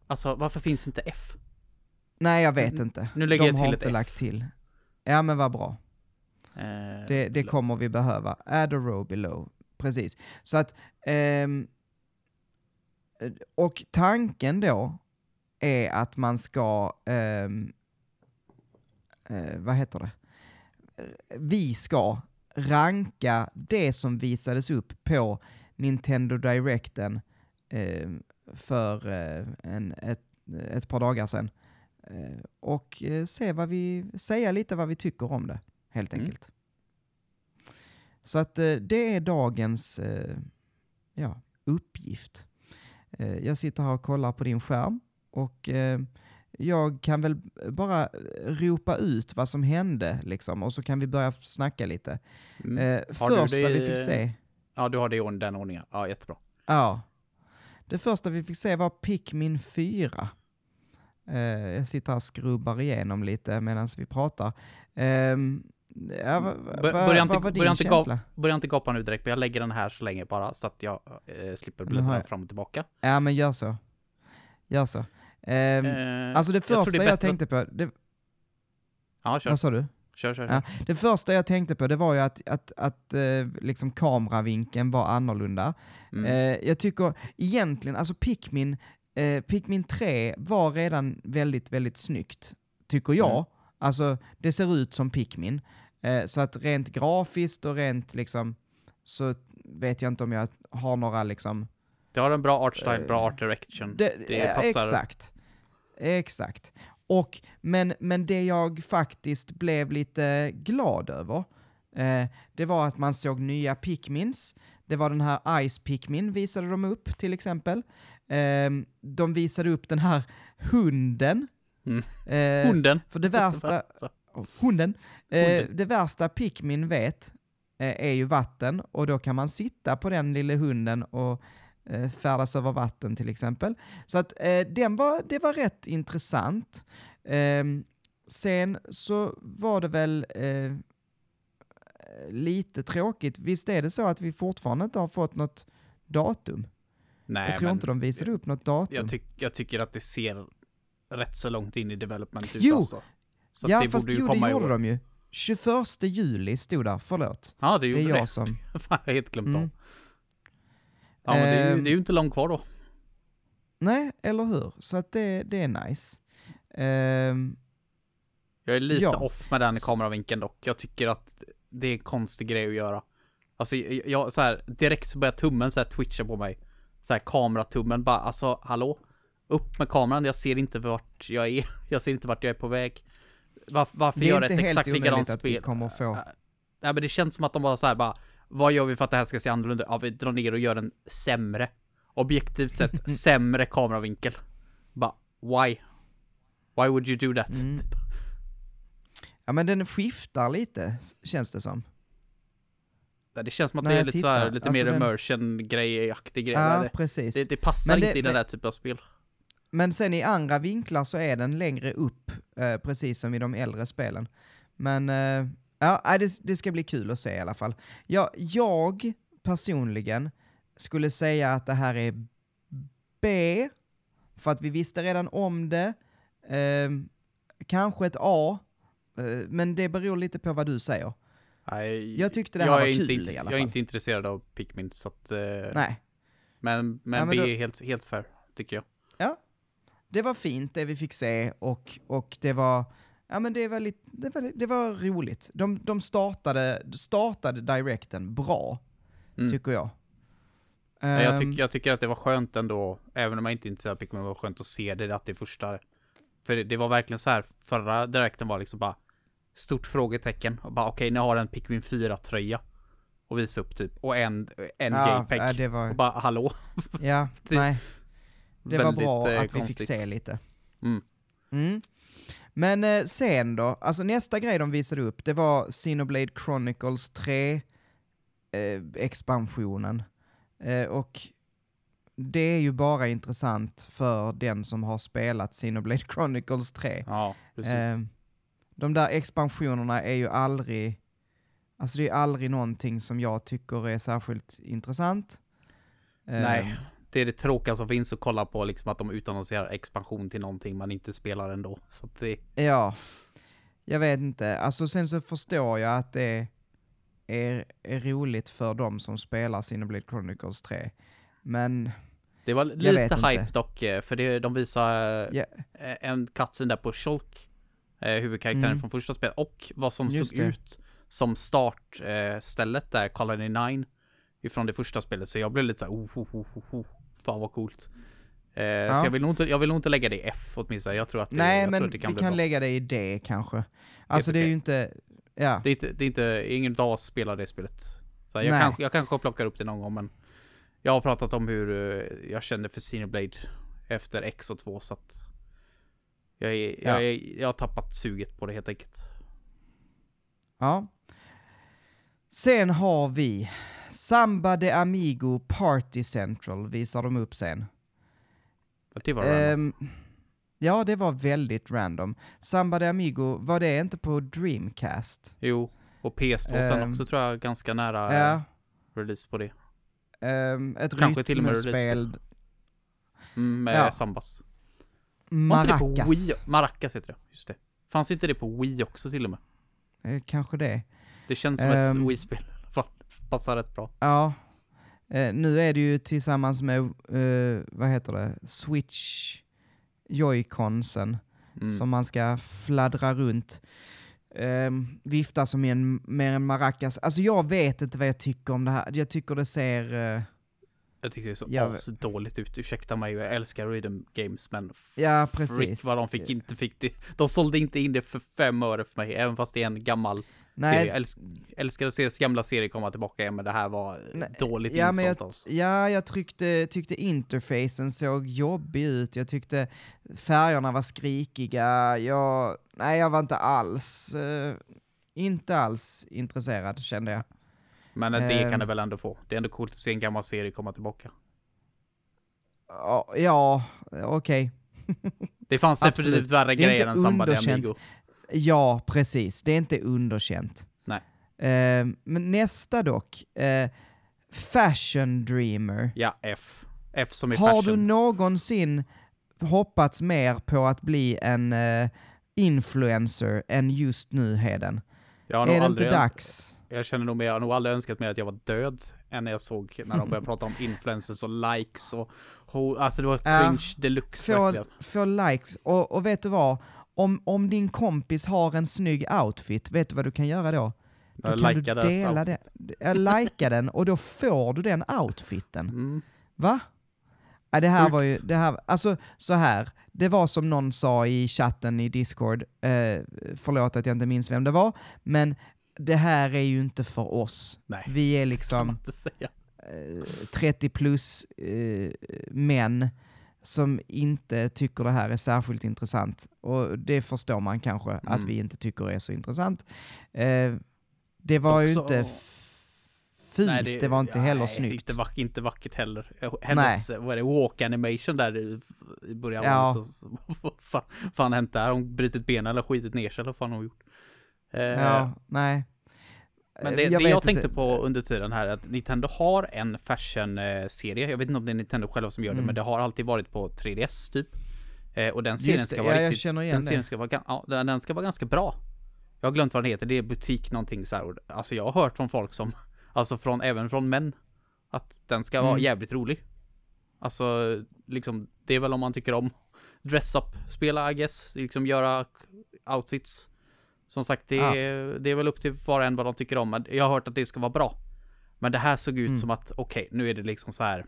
Alltså varför finns inte F? Nej, jag vet inte. nu lägger De jag till har ett inte F. lagt till. Ja, men vad bra. Eh, Det, det kommer vi behöva. Add a row below. Precis. Så att... ehm, och tanken då är att man ska... ehm, eh, vad heter det? Vi ska ranka det som visades upp på Nintendo Directen ehm, för eh, en, ett, ett par dagar sedan. Eh, och eh, se vad vi, säga lite vad vi tycker om det, helt Mm. enkelt. Så att eh, det är dagens eh, ja, uppgift. Eh, jag sitter här och kollar på din skärm och jag kan väl bara ropa ut vad som hände liksom och så kan vi börja snacka lite. mm. Första vi fick se, Ja, du har det i den ordningen. Ja, jättebra. ja, det första vi fick se var Pikmin 4. Eh, jag sitter här och skrubbar igenom lite medan vi pratar. Ja, va, va, börja inte- vad var din börja inte gap- känsla? Börja inte gapa nu direkt, jag lägger den här så länge bara så att jag eh, slipper bläddra jag- fram och tillbaka. Ja, men gör så. Gör så. Ehm, Eh, alltså det första det är jag, tänkte på, det, Ja, kör. vad sa du? Kör, kör. Ja. Det första jag tänkte på det var ju att, att, att eh, liksom kameravinkeln var annorlunda. Mm. Eh, jag tycker egentligen, alltså Pikmin, eh, Pikmin 3 var redan väldigt, väldigt snyggt, tycker jag. Mm. Alltså det ser ut som Pikmin. Eh, så att rent grafiskt och rent liksom, så vet jag inte om jag har några liksom Det har en bra art style, bra eh, art direction. Det, Det eh, passar. Exakt. Exakt. Och, men, men det jag faktiskt blev lite glad över, eh, det var att man såg nya Pikmins. Det var den här Ice Pikmin visade de upp till exempel. Eh, de visade upp den här hunden. Mm. Eh, Hunden. För det värsta, hunden. Eh, det värsta Pikmin vet eh, är ju vatten och då kan man sitta på den lilla hunden och eh, färdas över vatten till exempel. Så att eh, den var, det var rätt intressant. Ehm, sen så var det väl eh, lite tråkigt. Visst är det så att vi fortfarande inte har fått något datum? Nej, jag tror inte de visade upp något datum. jag, tyck, jag tycker att det ser rätt så långt in i development ut Jo! alltså. Så ja, det fast borde ju jo, det komma i gjorde år. de ju. 21 juli stod där, förlåt. Ja, det Det gjorde är det. jag som... Fan, jag har helt glömt Mm. av. Ja, men det är, ju, Ehm. det är ju inte långt kvar då. Nej, eller hur? Så att det, det är nice. Ehm, Jag är lite Ja. off med den kameravinkeln dock. Jag tycker att det är en konstig grej att göra. Alltså jag, jag så här, direkt så börjar tummen så här twitcha på mig. Så här kameratummen bara, alltså hallå? Upp med kameran, jag ser inte vart jag är. Jag ser inte vart jag är på väg. Varför, varför Det är göra inte ett helt exakt likadant omöjligt att vi spel? kommer få. Nej men det känns som att de bara så här bara, vad gör vi för att det här ska se annorlunda? Ja vi drar ner och gör en sämre. Objektivt sett sämre kameravinkel. Bara, why? Why would you do that? Mm. Ja men den skiftar lite, känns det som. Det känns som att När det är lite så här, lite alltså mer den- immersion-grej-aktig grej. Ja, det, precis. det, det passar Men det- inte i men- den där typen av spel. Men sen i andra vinklar så är den längre upp, eh, precis som i de äldre spelen. Men eh, ja, det, det ska bli kul att se i alla fall. Ja, jag personligen skulle säga att det här är B, för att vi visste redan om det. Eh, kanske ett A, eh, men det beror lite på vad du säger. Nej, Jag tyckte det här var är kul inte, i alla Jag är fall. inte intresserad av Pikmin, så att... Eh, Nej, Men, men, Ja, men B då- är helt, helt fair, tycker jag. Det var fint det vi fick se och, och det var Ja men det var, lite, det var, det var roligt. De, de startade, startade directen bra, Mm. tycker jag. Jag, Ehm, tyck, jag tycker att det var skönt ändå, även om jag inte är intresserad av Pikmin, var skönt att se det, att det är första. För det, det var verkligen så här, förra direkten var liksom bara stort frågetecken. Och bara okej, ni har en Pikmin 4-tröja. Och visa upp typ. Och en, en ja, JPEG. ja, var, Och bara hallå? ja, det- nej. Det var bra eh, att vi fick konstigt. se lite. Mm. Mm. Men eh, sen då, alltså nästa grej de visade upp, det var Xenoblade Chronicles 3 eh, expansionen. Eh, och det är ju bara intressant för den som har spelat Xenoblade Chronicles 3. Ja, precis. Eh, de där expansionerna är ju aldrig, alltså det är aldrig någonting som jag tycker är särskilt intressant. Eh, Nej, det är det tråkiga som finns att kolla på, liksom att de utannonserar expansion till någonting man inte spelar ändå. Så det, Ja, jag vet inte. Alltså sen så förstår jag att det är, är roligt för de som spelar Xenoblade Chronicles 3. Men, det var lite inte. hype dock, eh, för det, de visar eh, en cutscene där på Shulk, eh, huvudkaraktären Mm. från första spelet, och vad som Just såg det. ut som startstället där, Colony 9, ifrån det första spelet. Så jag blev lite såhär, oh, oh, oh, oh, oh. Fan vad coolt. Eh, Så jag vill, nog inte, jag vill nog inte lägga det i F åtminstone. Jag tror att det, nej men att det kan vi kan bra. lägga det i det kanske. Alltså det är okej. ju inte, ja. Det är inte, det är inte, ingen av oss spelar det spelet. Så jag, kanske, jag kanske plockar upp det någon gång men Jag har pratat om hur eh, jag kände för Xenoblade efter X och 2 så att jag, är, Ja. jag, är, jag har tappat suget på det helt enkelt. ja. Sen har vi Samba de Amigo Party Central, visar de upp sen. Det var random. Ehm, ja, det var väldigt random. Samba de Amigo, var det inte på Dreamcast? Jo, och PS2 sen ehm, också tror jag ganska nära Ja. eh, release på det. ehm, ett Kanske med rytmspel. Mm, med Ja. Sambas. Maracas. Maracas heter det, just det. Fanns inte det på Wii också till och med? Eh, kanske det. Det känns som ett Wii-spel. Passar rätt bra. Ja. Eh, nu är det ju tillsammans med, eh, vad heter det, Switch Joy-Consen Mm. som man ska fladdra runt. Um, vifta som i en, med en maracas. Alltså jag vet inte vad jag tycker om det här. Jag tycker det ser... eh, Jag tycker det är så Jag- dåligt ut. Ursäkta mig, jag älskar rhythm games men ja, precis. vad de fick inte fick det. De sålde inte in det för fem öre för mig, även fast det är en gammal Nej, älsk, älskar att se gamla serier komma tillbaka igen, men det här var Nej, dåligt ja, men jag, alltså. ja, jag tryckte, tyckte interfacen såg jobbig ut. Jag tyckte färgerna var skrikiga. Jag, nej, jag var inte alls, eh, inte alls intresserad kände jag. Men eh, det ehm. kan det väl ändå få. Det är ändå coolt att se en gammal serie komma tillbaka. Ja, okej. Det fanns definitivt värre grejer än Samba de. Amigo. Ja, precis. Det är inte underkänt. Nej. Eh, men nästa dock, eh, Fashion Dreamer. Ja, F. F som i Har fashion. du någonsin hoppats mer på att bli en eh, influencer än just nu, Heden? jag har nog Är det aldrig, inte dags? Jag känner nog mer, jag har nog aldrig önskat mer att jag var död än när jag såg när de började prata om influencers och likes och alltså det var Ja. cringe deluxe Få, verkligen. få likes. Och, och vet du vad? Om, om din kompis har en snygg outfit, vet du vad du kan göra då? Då Jag kan likar du dela den, likea den och då får du den outfiten. Mm. Va? Ja, det här Sjukt. var ju, det här, alltså så här. Det var som någon sa i chatten i Discord, eh, förlåt att jag inte minns vem det var, men det här är ju inte för oss. Nej, Vi är liksom eh, 30 plus eh, män som inte tycker det här är särskilt intressant. Och det förstår man kanske att Mm. vi inte tycker är så intressant. Eh, det var ju Också- inte f- fult, det, var inte heller nej, snyggt. Inte, vack, inte vackert heller. Eh, Hennes, vad är det, walk animation där i, i början. Ja. Så, så, vad fan, fan hänt där? Har Hon brutit benen eller skitit ner sig eller vad fan har hon gjort? Eh, Ja, nej. Men Eh, det jag, det jag tänkte inte. på under tiden här är att Nintendo har en fashion-serie. Jag vet inte om det är Nintendo själva som gör det, Mm. men det har alltid varit på 3DS typ. Eh, och den serien Just ska vara jag riktigt... igen Den serien det. ska vara, ja, den, ska vara ganska bra. Jag har glömt vad den heter, det är butik någonting så här. Alltså jag har hört från folk som, alltså från, även från män, att den ska vara Mm. jävligt rolig. Alltså, liksom, det är väl om man tycker om dress up, spela I guess, liksom göra outfits. Som sagt, det är, det är väl upp till var och en vad de tycker om, men jag har hört att det ska vara bra. Men det här såg ut Mm. som att, okej, nu är det liksom så här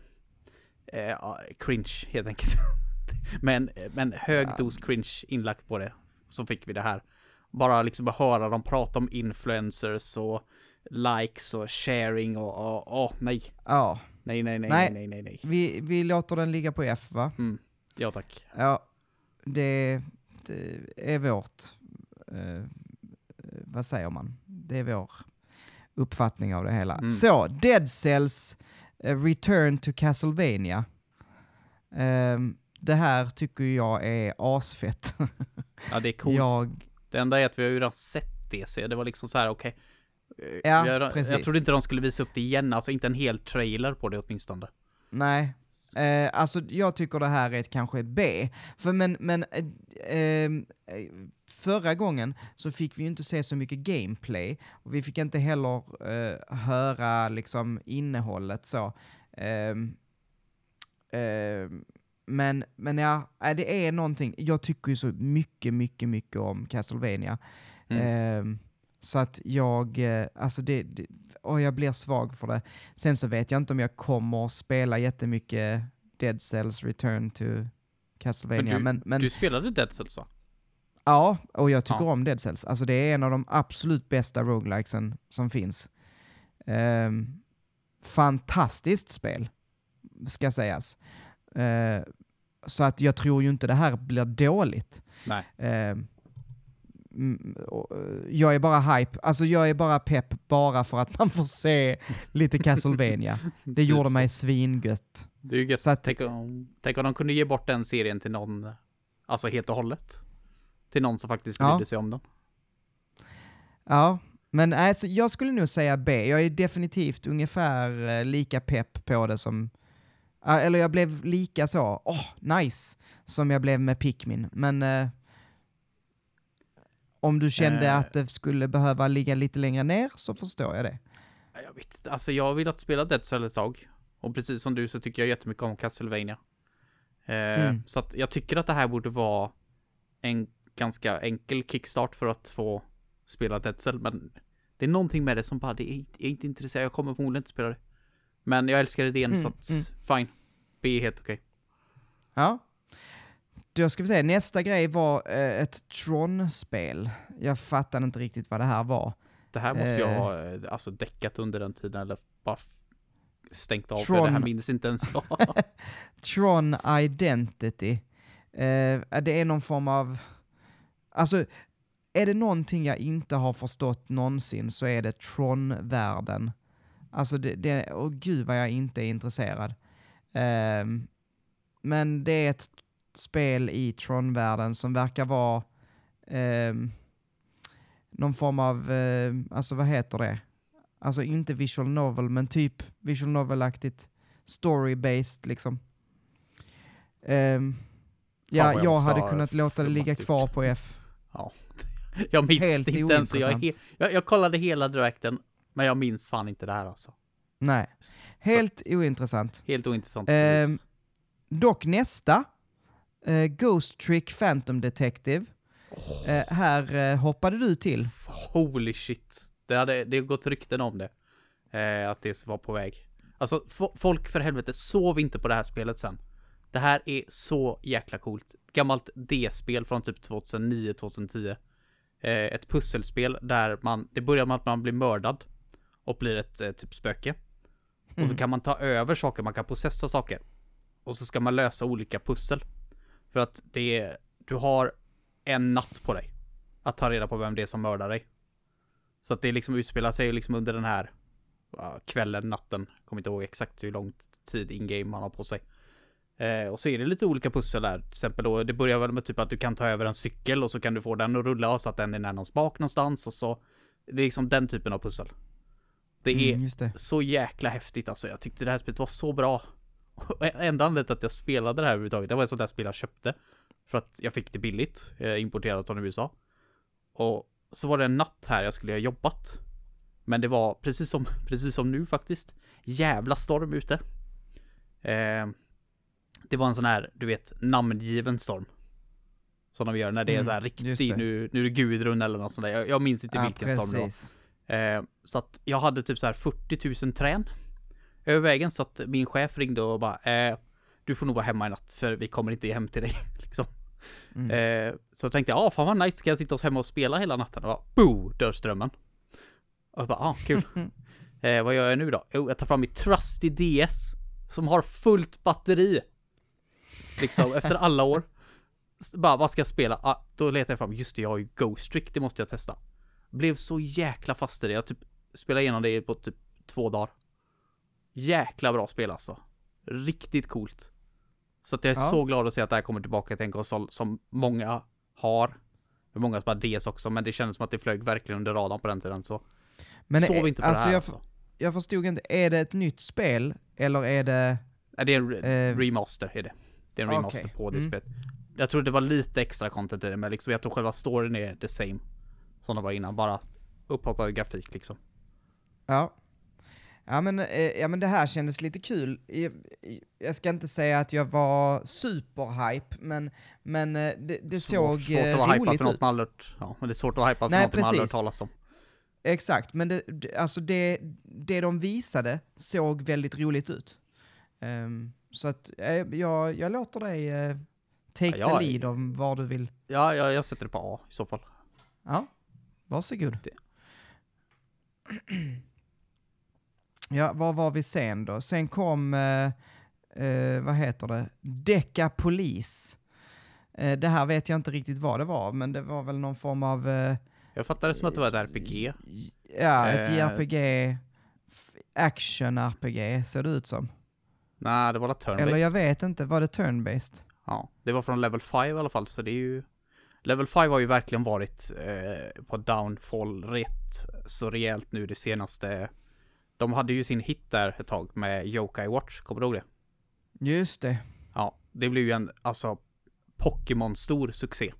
eh, cringe helt enkelt. men, men hög Ja. dos cringe inlagt på det. Så fick vi det här. Bara liksom att höra dem prata om influencers och likes och sharing och, och, och nej. Ja, Nej, nej, nej, Nej. nej, nej, nej, vi, vi låter den ligga på F va? Mm. Ja tack. Ja, det, det är vårt, eh, vad säger man? Det är vår uppfattning av det hela. Mm. Så, Dead Cells eh, Return to Castlevania. Ehm, det här tycker jag är asfett. Ja det är coolt. jag, Det enda är att vi har ju redan sett det, så det var liksom så här, okej. Eh, Ja, jag, precis. jag trodde inte de skulle visa upp det igen, alltså inte en hel trailer på det åtminstone. nej. Eh, alltså jag tycker det här är ett kanske B. För men, men eh, ehm, eh, förra gången så fick vi ju inte se så mycket gameplay och vi fick inte heller eh, höra liksom innehållet så. Ehm, ehm, men, men ja, äh, det är någonting. Jag tycker ju så mycket, mycket, mycket om Castlevania. Mm. Ehm, så att jag, eh, alltså det, det och jag blir svag för det. Sen så vet jag inte om jag kommer att spela jättemycket Dead Cells Return to Castlevania. Men Men, men, Du spelade Dead Cells va? Ja, och jag tycker Ja. om Dead Cells. Alltså det är en av de absolut bästa roguelikesen som finns. Ehm, fantastiskt spel, ska sägas. Eh, så att jag tror ju inte det här blir dåligt. Nej. Eh, jag är bara hype, alltså jag är bara pepp bara för att man får se lite Castlevania. Det Typ gjorde mig svingött. Det är ju gött. Så att- tänk, om, tänk om de kunde ge bort den serien till någon, alltså helt och hållet. Till någon som faktiskt Ja. brydde sig om den. Ja, men alltså, jag skulle nog säga B. Jag är definitivt ungefär eh, lika pepp på det som... ja, eller jag blev lika så, åh, nice, som jag blev med Pikmin. Men eh, om du kände Eh. att det skulle behöva ligga lite längre ner så förstår jag det. Jag vet alltså jag har velat spela Dead Cell ett tag. Och precis som du så tycker jag jättemycket om Castlevania. Eh, Mm. Så att jag tycker att det här borde vara en ganska enkel kickstart för att få spela Dead Cell. Men det är någonting med det som bara, det är, jag är inte intresserad, jag kommer förmodligen inte spela det. Men jag älskar idén Mm, så att, mm. fine. B är helt okej. Ja. Då ska vi se, nästa grej var eh, ett Tron-spel. Jag fattade inte riktigt vad det här var. Det här måste jag Eh. ha eh, alltså däckat under den tiden eller bara stängt av för Tron. det här minns inte ens jag. Tron Identity. Eh, det är någon form av... Alltså, är det någonting jag inte har förstått någonsin så är det Tron-världen. Alltså, det, det, åh gud vad jag inte är intresserad. Ehm, men det är ett spel i Tron-världen som verkar vara ehm, någon form av, eh, alltså vad heter det? Alltså inte visual novel, men typ visual novel-aktigt story-based liksom. Ja, jag hade ha kunnat låta det ligga ut. kvar på F. jag minns Helt inte ens. så Jag, he- jag, jag kollade hela direkten, men jag minns fan inte det här alltså. Nej, helt ointressant. Helt ointressant. Precis. Dock nästa, eh, Ghost Trick Phantom Detective. Eh, här eh, hoppade du till. Holy shit. Det hade det har gått rykten om det. Eh, att det var på väg. Alltså fo- folk för helvete, sov inte på det här spelet sen. Det här är så jäkla coolt. Gammalt D-spel från typ 2009-2010. Eh, ett pusselspel där man, det börjar med att man blir mördad. Och blir ett eh, typ spöke. Och så kan man ta över saker, man kan processa saker. Och så ska man lösa olika pussel. För att det är, du har en natt på dig. Att ta reda på vem det är som mördar dig. Så att det liksom utspelar sig liksom under den här kvällen, natten. Kommer inte ihåg exakt hur lång tid in-game man har på sig. Eh, och så är det lite olika pussel där. Till exempel då, det börjar väl med typ att du kan ta över en cykel och så kan du få den att rulla så att den är nära någon spak någonstans och så. Det är liksom den typen av pussel. Det är Mm, det. så jäkla häftigt alltså. Jag tyckte det här spelet var så bra. Och enda anledningen till att jag spelade det här överhuvudtaget, det var ett sånt där spel jag köpte. För att jag fick det billigt, eh, importerat från USA. Och så var det en natt här jag skulle ha jobbat. Men det var precis som, precis som nu faktiskt. Jävla storm ute. Eh, det var en sån här, du vet, namngiven storm. Som de gör när det är Mm, så här riktig, nu, nu är det Gudrun eller något sånt där. Jag, jag minns inte Ja, vilken storm det var. precis. Eh, så att jag hade typ så här 40 000 trän över vägen så att min chef ringde och bara eh, Du får nog vara hemma i natt för vi kommer inte hem till dig liksom. Mm. Eh, så jag tänkte jag, ah fan vad nice, kan jag sitta hemma och spela hela natten? Och bara, boo, dör strömmen. Och jag bara, ah kul. eh, vad gör jag nu då? Jo, jag tar fram mitt trusty DS som har fullt batteri. Liksom efter alla år. Bara, vad ska jag spela? Ah, då letar jag fram, just det, jag har ju Ghost Trick, det måste jag testa. Blev så jäkla fast i det. Jag typ spelade igenom det på typ två dagar. Jäkla bra spel alltså. Riktigt coolt. Så att jag är Ja. så glad att se att det här kommer tillbaka till en konsol som många har. Det är många som har DS också, men det kändes som att det flög verkligen under radarn på den tiden. Så Men sov är- inte på alltså det här jag, alltså. jag förstod inte, är det ett nytt spel eller är det... Nej, det är en re- Eh, remaster, är det. Det är en remaster okej. på det Mm. spelet. Jag tror det var lite extra content i det, men liksom jag tror själva storyn är the same. Som det var innan, bara upphottad grafik liksom. Ja. Ja men, eh, ja men det här kändes lite kul. Jag, ska inte säga att jag var superhype, men, men eh, det, det såg svårt eh, att vara roligt för något ut. man aldrig Ja, men det är svårt att hypad för Nej, något man aldrig hört precis. talas om. Exakt, men det, alltså det, det de visade såg väldigt roligt ut. Ehm, så att eh, jag, jag låter dig eh, take Ja, the lead om vad du vill. Ja, jag, jag sätter det på A i så fall. Ja, varsågod. Det. Ja, var var vi sen då? Sen kom, eh, eh, vad heter det, Decapolis. Eh, det här vet jag inte riktigt vad det var, men det var väl någon form av, eh, Jag fattade det som att det var ett RPG. ja, ett Eh. JRPG, action-RPG ser det ut som. Nej, det var la turn Eller jag vet inte, var det turn-based? Ja, det var från level 5 i alla fall, så det är ju... Level 5 har ju verkligen varit eh, på downfall rätt så rejält nu det senaste. De hade ju sin hit där ett tag med Yokai Watch, kommer du ihåg det? Just det. Ja, det blev ju en, alltså, Pokémon-stor succé.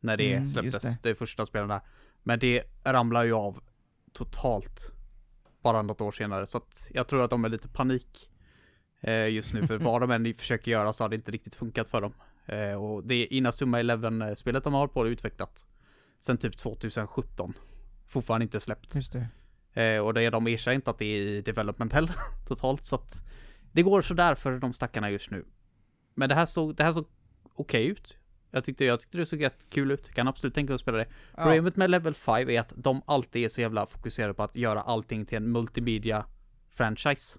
När det Mm, släpptes, det. det. första spelet där. Men det ramlar ju av totalt. Bara något år senare, så att jag tror att de är lite panik. Eh, just nu, för vad de än försöker göra så har det inte riktigt funkat för dem. Eh, och det är Inazuma Eleven-spelet de har hållit på och utvecklat. Sen typ 2017. Fortfarande inte släppt. Just det. Eh, och det, de erkänner inte att det är i development heller totalt så att det går sådär för de stackarna just nu. Men det här såg, det här såg okej ut. Jag tyckte, jag tyckte det såg rätt kul ut. Kan absolut tänka mig att spela det. Ja. Problemet med Level 5 är att de alltid är så jävla fokuserade på att göra allting till en multimedia franchise.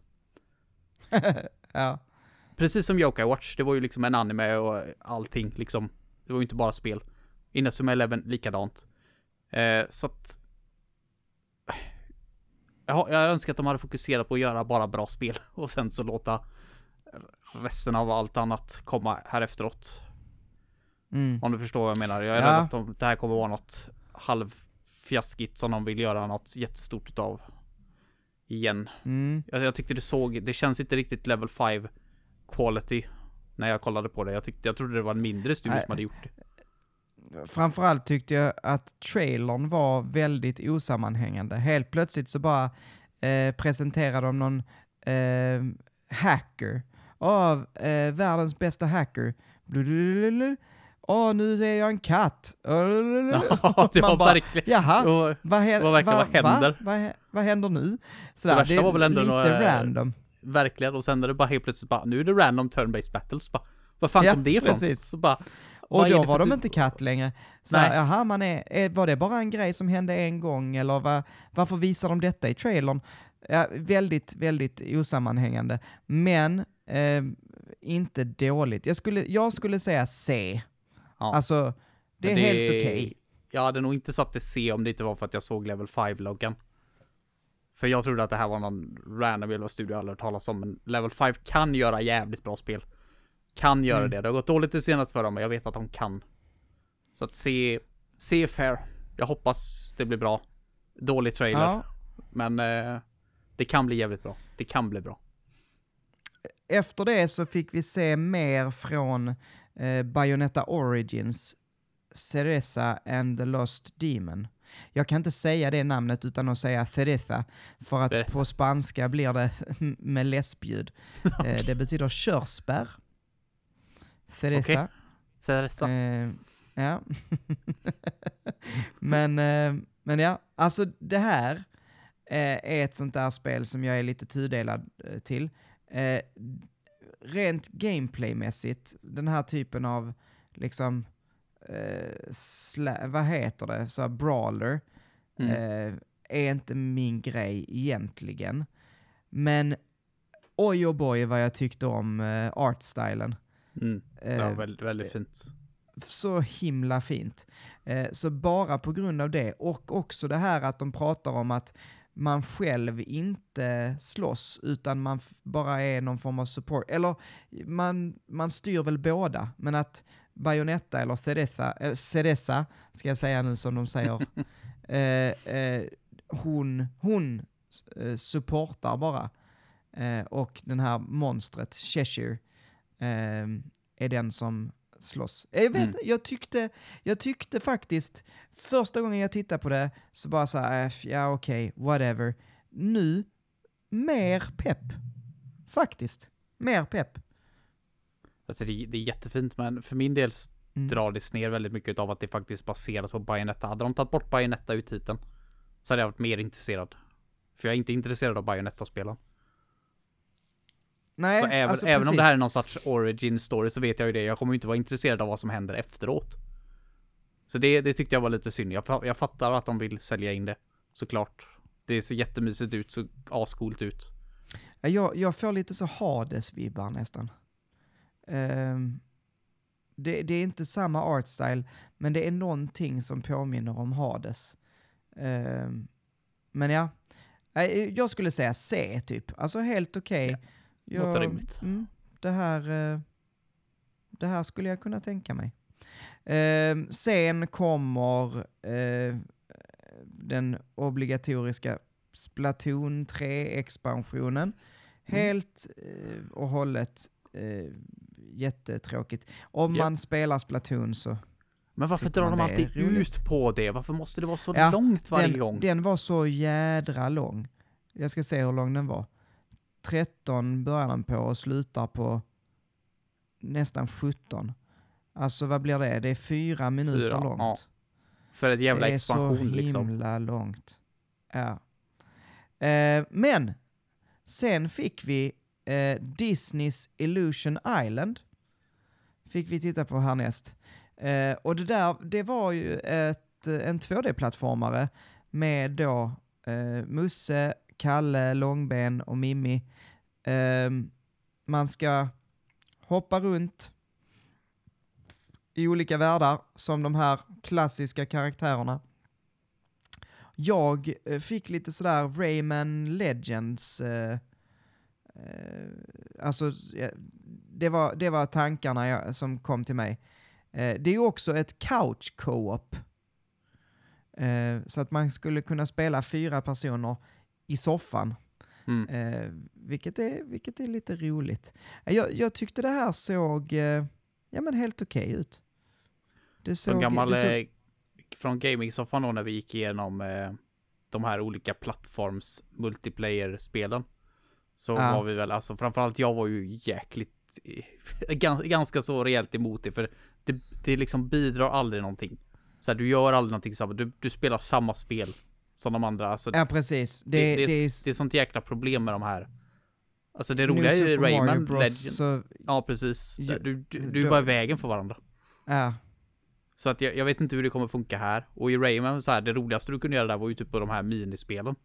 ja. Precis som Yokai Watch, det var ju liksom en anime och allting liksom. Det var ju inte bara spel. Inazuma Eleven likadant. Eh, så att... Jag, jag önskar att de hade fokuserat på att göra bara bra spel och sen så låta resten av allt annat komma här efteråt. Mm. Om du förstår vad jag menar. Jag är Ja. rädd att de, det här kommer vara något halvfjaskigt som de vill göra något jättestort utav. Igen. Mm. Jag, jag tyckte det såg, det känns inte riktigt level 5 quality. När jag kollade på det. Jag, tyckte, jag trodde det var en mindre studio som hade gjort det. Framförallt tyckte jag att trailern var väldigt osammanhängande. Helt plötsligt så bara eh, presenterade de någon eh, hacker. Av eh, världens bästa hacker. Blulululu. Åh nu är jag en katt. Ja, det var bara, verkligen... Jaha, Och, vad, hä- det var verkligen, vad händer? Va? Hä- vad händer nu? Sådär, värsta det var väl ändå lite några- random. verkligen. Och sen är det bara helt plötsligt bara, nu är det random turn-based battles. Bara, vad fan Ja, kom det ifrån? precis. Så bara, Och då det var de typ- inte katt längre. Så Nej. man är, är, var det bara en grej som hände en gång eller va, varför visar de detta i trailern? Ja, väldigt, väldigt osammanhängande. Men eh, inte dåligt. Jag skulle, jag skulle säga C. Ja. Alltså, det är Men helt okej. Jag hade nog inte satt det C om det inte var för att jag såg level 5-loggan. För jag trodde att det här var någon random jävla studio jag aldrig hört talas om, men level 5 kan göra jävligt bra spel. Kan göra Mm. det. Det har gått dåligt det senaste för dem, men jag vet att de kan. Så att C, är fair. Jag hoppas det blir bra. Dålig trailer, Ja. men eh, det kan bli jävligt bra. Det kan bli bra. Efter det så fick vi se mer från eh, Bayonetta Origins, Cereza and the Lost Demon. Jag kan inte säga det namnet utan att säga Cereza, för att Berätta. på spanska blir det med läspljud. eh, det betyder körsbär. Cereza. Det så. Eh, ja. men, eh, men ja, alltså det här eh, är ett sånt där spel som jag är lite tudelad eh, till. Rent gameplaymässigt, den här typen av liksom, eh, vad heter det, så brawler, Mm. eh, är inte min grej egentligen. Men oj och boy vad jag tyckte om eh, artstylen. Mm. Eh, Ja, väldigt, väldigt fint. så himla fint. Eh, så bara på grund av det, och också det här att de pratar om att man själv inte slåss, utan man bara är någon form av support. Eller man, man styr väl båda, men att Bayonetta eller Cereza, eh, Cereza ska jag säga nu som de säger, eh, eh, hon, hon eh, supportar bara. Eh, och den här monstret, Cheshire, eh, är den som slåss. Jag, vet, Mm. jag, tyckte, jag tyckte faktiskt, första gången jag tittade på det, så bara så här, äh, ja okej, whatever. Nu, mer pepp. Faktiskt. Mer pepp. Alltså det, det är jättefint, men för min del Mm. drar det ner väldigt mycket av att det faktiskt baseras på Bayonetta. Hade de tagit bort Bayonetta ur titeln så hade jag varit mer intresserad. För jag är inte intresserad av Bayonetta-spelen. Nej, Så även, alltså även om det här är någon sorts origin story så vet jag ju det. Jag kommer ju inte vara intresserad av vad som händer efteråt. Så det, det tyckte jag var lite synd. Jag, jag fattar att de vill sälja in det. Såklart. Det ser jättemysigt ut, så ascoolt ut. Ja, Jag, jag får lite så Hades-vibbar nästan. Ehm, det, det är inte samma artstyle, men det är någonting som påminner om Hades. Ehm, men ja, jag skulle säga C typ. Alltså helt okej. låter Jag- rimligt. Mm, det, här, eh, det här skulle jag kunna tänka mig. Ehm, sen kommer eh, den obligatoriska Splatoon 3-expansionen. Helt eh, och hållet eh, jättetråkigt. Om Ja. man spelar Splatoon så... Men varför drar de alltid ut på det? Varför måste det vara så Ja, långt varje den, gång? den var så jädra lång. Jag ska se hur lång den var. 13 börjar den på och slutar på nästan 17. Alltså vad blir det? Det är fyra minuter Fyra, långt. ja. För ett jävla det är så expansion liksom. himla långt. Ja. Eh, men sen fick vi eh, Disneys Illusion Island. Fick vi titta på härnäst. Eh, och det där, det var ju ett, en 2D-plattformare med då eh, Musse, Kalle, Långben och Mimmi. Eh, man ska hoppa runt i olika världar som de här klassiska karaktärerna. Jag eh, fick lite sådär Rayman Legends, eh, eh, alltså det var, det var tankarna jag, som kom till mig. Eh, det är ju också ett couch co-op. Eh, så att man skulle kunna spela fyra personer i soffan. Mm. Eh, vilket, är, vilket är lite roligt. Eh, Jag, jag tyckte det här såg eh, ja, men helt okej ut. Det Som såg, gammal det såg, eh, från gaming-soffan då när vi gick igenom eh, de här olika plattforms multiplayer-spelen. Så Ja. var vi väl, alltså framförallt jag var ju jäkligt gans- ganska så rejält emot det för det, det liksom bidrar aldrig någonting. Så här, du gör aldrig någonting samma, du, du spelar samma spel som de andra. Alltså, Ja, precis. Det, det, det, det, är, det är sånt jäkla problem med de här. Alltså det roliga är ju Rayman Bros, Legend. Så, Ja precis. Ja, Du, du, du är då- bara i vägen för varandra. ja, Så att jag, jag vet inte hur det kommer funka här. Och i Rayman så här, det roligaste du kunde göra där var ju typ på de här minispelen.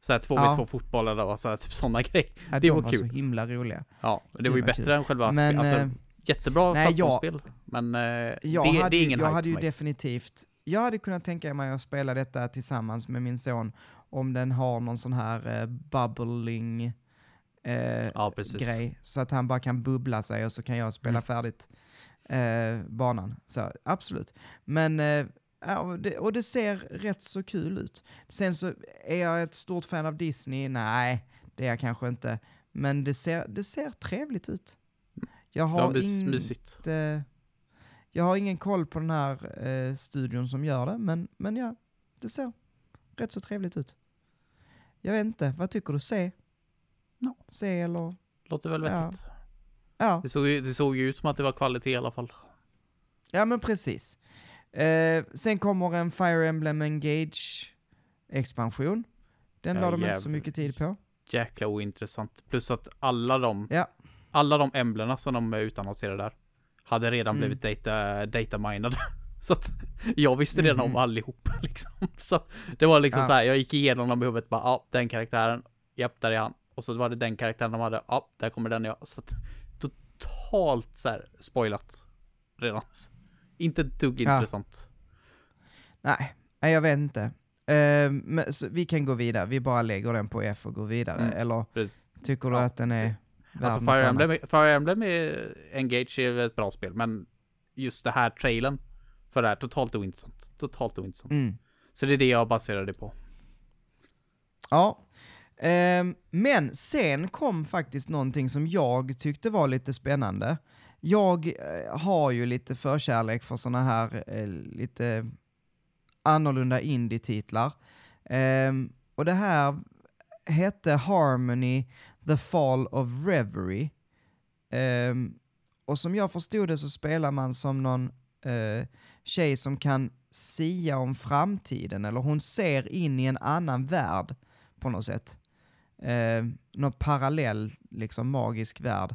Så här två Ja. två fotbollar och så här, typ sådana grejer. ja, Det de var var kul. så himla roliga. Ja, det Gud, var ju vad bättre kul. än själva Men. Alltså, eh, jättebra nej, jag-. Men eh, Jag det, hade, det är ju- ingen jag hade ju definitivt, jag hade kunnat tänka mig att spela detta tillsammans med min son om den har någon sån här eh, bubbling eh, Ja, grej. Så att han bara kan bubbla sig och så kan jag spela Mm. färdigt eh, banan. Så absolut. Men, eh, och, det, och det ser rätt så kul ut. Sen så är jag ett stort fan av Disney. Nej, det är jag kanske inte. Men det ser, det ser trevligt ut. Jag har var mys, in- mysigt. Jag har ingen koll på den här eh, studion som gör det, men, men ja, det ser rätt så trevligt ut. Jag vet inte, vad tycker du? Se? Ja. Se eller? Låter väl Ja. vettigt. Ja, Det, såg ju, det såg ju ut som att det var kvalitet i alla fall. ja men precis. Eh, sen kommer en Fire Emblem Engage expansion. Den Ja, la de inte så mycket tid på. Jäkla ointressant. Plus att alla de, Ja. alla de emblerna som de utannonserade där hade redan Mm. blivit data, dataminade. Så att jag visste redan Mhm. om allihop liksom. Så det var liksom Ja. så här, jag gick igenom dem i huvudet bara, ja, den karaktären, japp, där är han. Och så var det den karaktären de hade, ja, där kommer den ja. Så att totalt så här spoilat redan. Inte ett dugg Ja. intressant. Nej, jag vet inte. Men, så vi kan gå vidare, vi bara lägger den på F och går vidare. Mm. Eller Precis. tycker du Ja, att den är Alltså Fire? Emblem, Fire Emblem är Engage är ett bra spel, men just det här trailern för det här, totalt ointressant. Totalt ointressant. Mm. Så det är det jag baserar det på. Ja. Ehm, men sen kom faktiskt någonting som jag tyckte var lite spännande. Jag eh, har ju lite förkärlek för sådana här eh, lite annorlunda indie-titlar. Ehm, och det här hette Harmony The Fall of Reverie. Ehm, och som jag förstod det så spelar man som någon eh, tjej som kan sia om framtiden, eller hon ser in i en annan värld på något sätt. Eh, någon parallell, liksom magisk värld.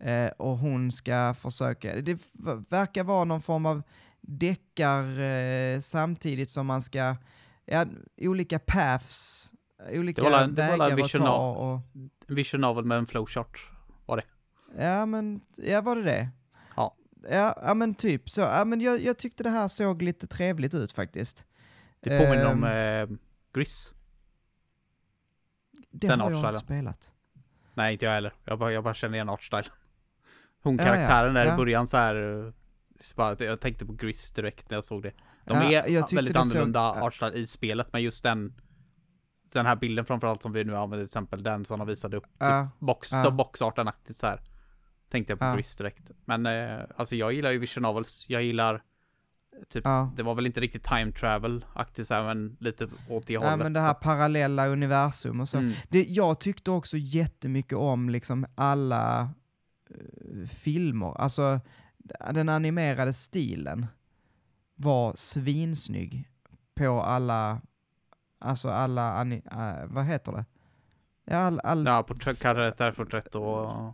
Eh, och hon ska försöka, det verkar vara någon form av deckar eh, samtidigt som man ska, ja, olika paths, olika Det var la- det var vägar att ta. Och, vision novel med en flowchart var det. ja men, ja var det det? Ja. Ja, ja men typ så. Ja, men jag, jag tyckte det här såg lite trevligt ut faktiskt. Det påminner om Ehm. eh, Gris. Det den har jag inte artstylen. spelat. Nej, inte jag heller. Jag bara, jag bara känner igen artstyle. Hon Ja, ja, karaktären där ja. i början så här. eh, så bara, jag tänkte på Gris direkt när jag såg det. De Ja, är väldigt såg- annorlunda ja. artstyle i spelet, men just den den här bilden framförallt som vi nu använder till exempel, den som de visade upp, Ja, typ box, ja. boxarten-aktigt så här. Tänkte jag på Ja. Gris direkt. Men eh, alltså jag gillar ju vision novels, jag gillar typ, ja. det var väl inte riktigt time travel-aktigt så här, men lite åt det Ja, hållet. men det här parallella universum och så. Mm. Det, jag tyckte också jättemycket om liksom alla eh, filmer. Alltså den animerade stilen var svinsnygg på alla, alltså alla, ani, eh, vad heter det? Ja, all, all, Ja, porträtt, karaktärporträtt och...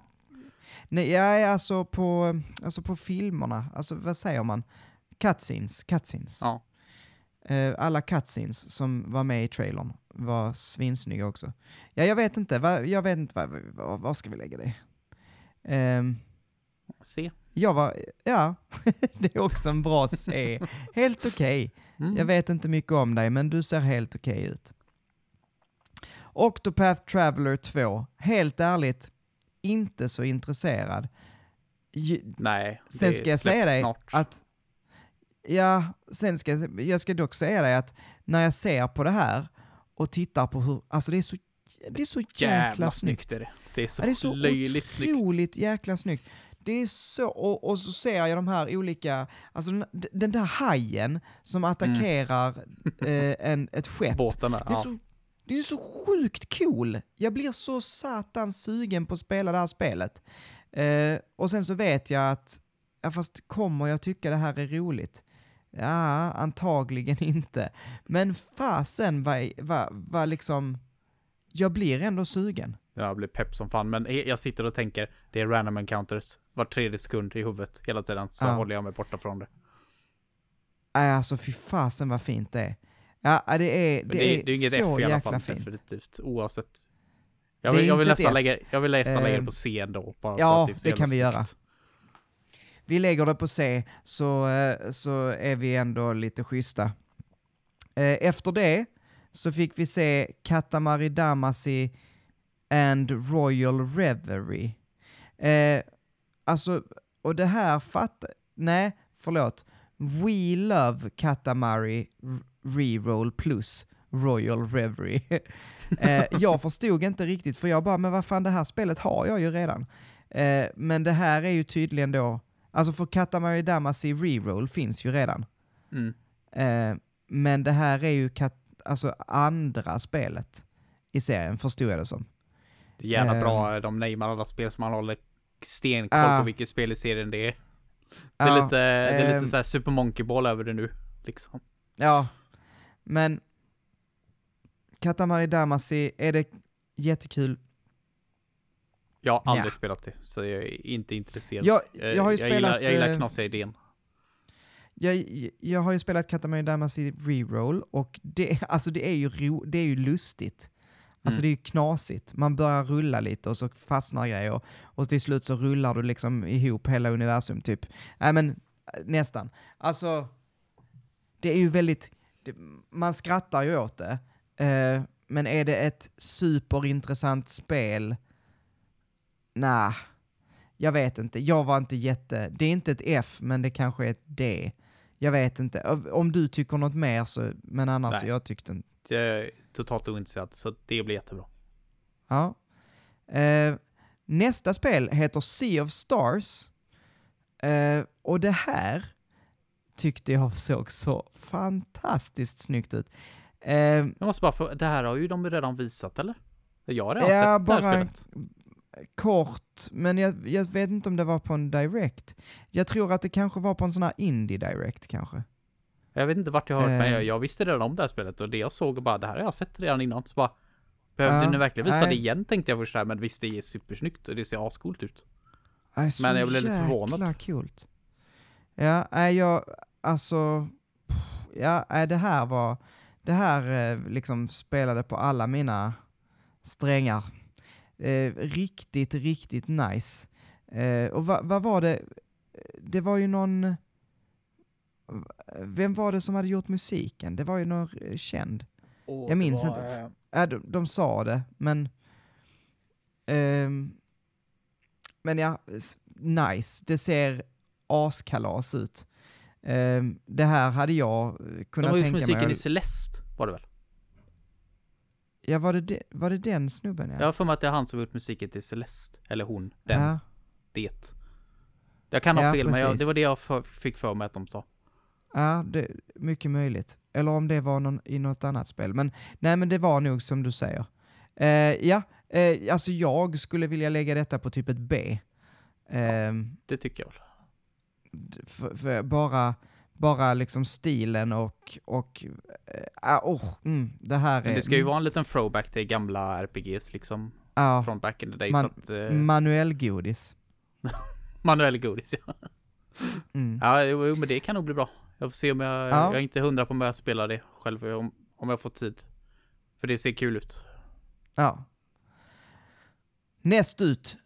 Nej, ja, alltså på, alltså på filmerna, alltså vad säger man? Cutscenes, cutscenes. Ja. Eh, alla cutscenes som var med i trailern var svinsnygga också. Ja, jag vet inte, vad, jag vet inte, vad, vad, vad ska vi lägga det? Ehm, Se. jag var, ja, det är också en bra C. Helt okej. Mm. Jag vet inte mycket om dig, men du ser helt okej ut. Octopath Traveler 2, helt ärligt, inte så intresserad. Ju- Nej. Sen ska jag säga dig snart. att, ja, sen ska jag, jag ska dock säga dig att när jag ser på det här och tittar på hur, alltså det är så, det är så jäkla, Jävla snyggt. snyggt är det. Det är så, Ja, det är så löjligt snyggt. otroligt jäkla snyggt. Det är så, och, och så ser jag de här olika, alltså den, den där hajen som attackerar eh, en, ett skepp. Där. Det är, Ja. så, det är så sjukt cool! Jag blir så satans sugen på att spela det här spelet. Eh, och sen så vet jag att, ja fast kommer jag tycka det här är roligt? Ja, antagligen inte. Men fasen vad, vad, vad liksom, jag blir ändå sugen. Jag blir pepp som fan, men jag sitter och tänker, det är random encounters var tredje sekund i huvudet hela tiden, så Ja. håller jag mig borta från det. Nej, alltså fy fasen vad fint det är. Ja, det är, det, det, är, det är inget så F i alla fall, fint. definitivt, oavsett. Jag Det vill, jag vill nästan lägga, jag vill nästan lägga det Eh, på C ändå, bara ja, för att det jävla kan vi göra. Vi lägger det på C, så, eh, så är vi ändå lite schyssta. Eh, Efter det så fick vi se Katamari Damacy and Royal Reverie. Eh, alltså, och det här fattar... Nej, förlåt. We Love Katamari Reroll plus Royal Reverie. eh, jag förstod inte riktigt, för jag bara, men vad fan det här spelet har jag ju redan. Eh, men det här är ju tydligen då, alltså för Katamari Damacy Reroll finns ju redan. Mm. Eh, men det här är ju kat- alltså andra spelet i serien, förstod jag det som. Det är Ehm. bra, de namar alla spel som man håller stenkoll Ah. på vilket spel i serien det är. Det är Ja, lite, det är ehm. lite såhär Super Monkey Ball över det nu, liksom. Ja, men Katamari Damacy, är det jättekul? Jag har aldrig Ja. spelat det, så jag är inte intresserad. Jag, Eh, jag har ju jag spelat... Gillar, jag gillar eh, knasiga idén. jag, jag har ju spelat Katamari Damacy Reroll och det, alltså det är ju, ro, det är ju lustigt. Alltså Mm. det är ju knasigt. Man börjar rulla lite och så fastnar grejer och, och till slut så rullar du liksom ihop hela universum typ. Nej men eh, nästan. Alltså, det är ju väldigt, det, man skrattar ju åt det. Eh, men är det ett superintressant spel? Nah, jag vet inte. Jag var inte jätte... Det är inte ett F, men det kanske är ett D. Jag vet inte. Om du tycker något mer så, men annars, Nej. jag tyckte inte. Jag totalt ointresserad, så det blir jättebra. Ja. Eh, nästa spel heter Sea of Stars. Eh, och det här tyckte jag såg så fantastiskt snyggt ut. Eh, Jag måste bara få, det här har ju de redan visat eller? Jag har redan Ja, sett det här bara- spelet. kort, men jag, jag vet inte om det var på en direct. Jag tror att det kanske var på en sån här indie direct kanske. Jag vet inte vart jag har hört, men Eh. jag, jag visste redan om det här spelet och det jag såg och bara, det här har jag sett redan innan. Så bara, behövde Ja, ni verkligen visa nej. det igen tänkte jag först här, men visst det är supersnyggt och det ser ascoolt ut. Aj, Men jag blev lite förvånad. coolt. Ja, nej, jag, alltså, ja, nej, det här var, det här eh, liksom spelade på alla mina strängar. Eh, riktigt, riktigt nice. Eh, och vad vad var det, det var ju någon, vem var det som hade gjort musiken? Det var ju någon eh, känd. Jag minns inte. Ja, de, de sa det, men... ehm, men ja, nice. Det ser askalas ut. Ehm, det här hade jag eh, De kunnat har gjort tänka musiken mig. i Celeste, var det väl? Ja, var det, de, var det den snubben? Jag har för mig att det är han som har gjort musiken till Celeste. Eller hon, den, ja. det. Jag kan ha Ja, fel, men jag, precis. det var det jag för, fick för mig att de sa. Ja, det, mycket möjligt. Eller om det var någon, i något annat spel. Men nej, men det var nog som du säger. Eh, ja, eh, alltså jag skulle vilja lägga detta på typ ett B. Ehm, Det tycker jag för, för bara, bara liksom stilen och, och äh, oh, mm, det här är... Men det ska ju mm, vara en liten throwback till gamla RPGs liksom, ja, från back in the day. Man- att, eh, manuell godis. manuell godis, ja. Mm. Ja, jo, men det kan nog bli bra. Jag får se om jag, Ja. jag är inte hundra på om jag spelar det själv, om, om jag får tid. För det ser kul ut. Ja. Näst ut,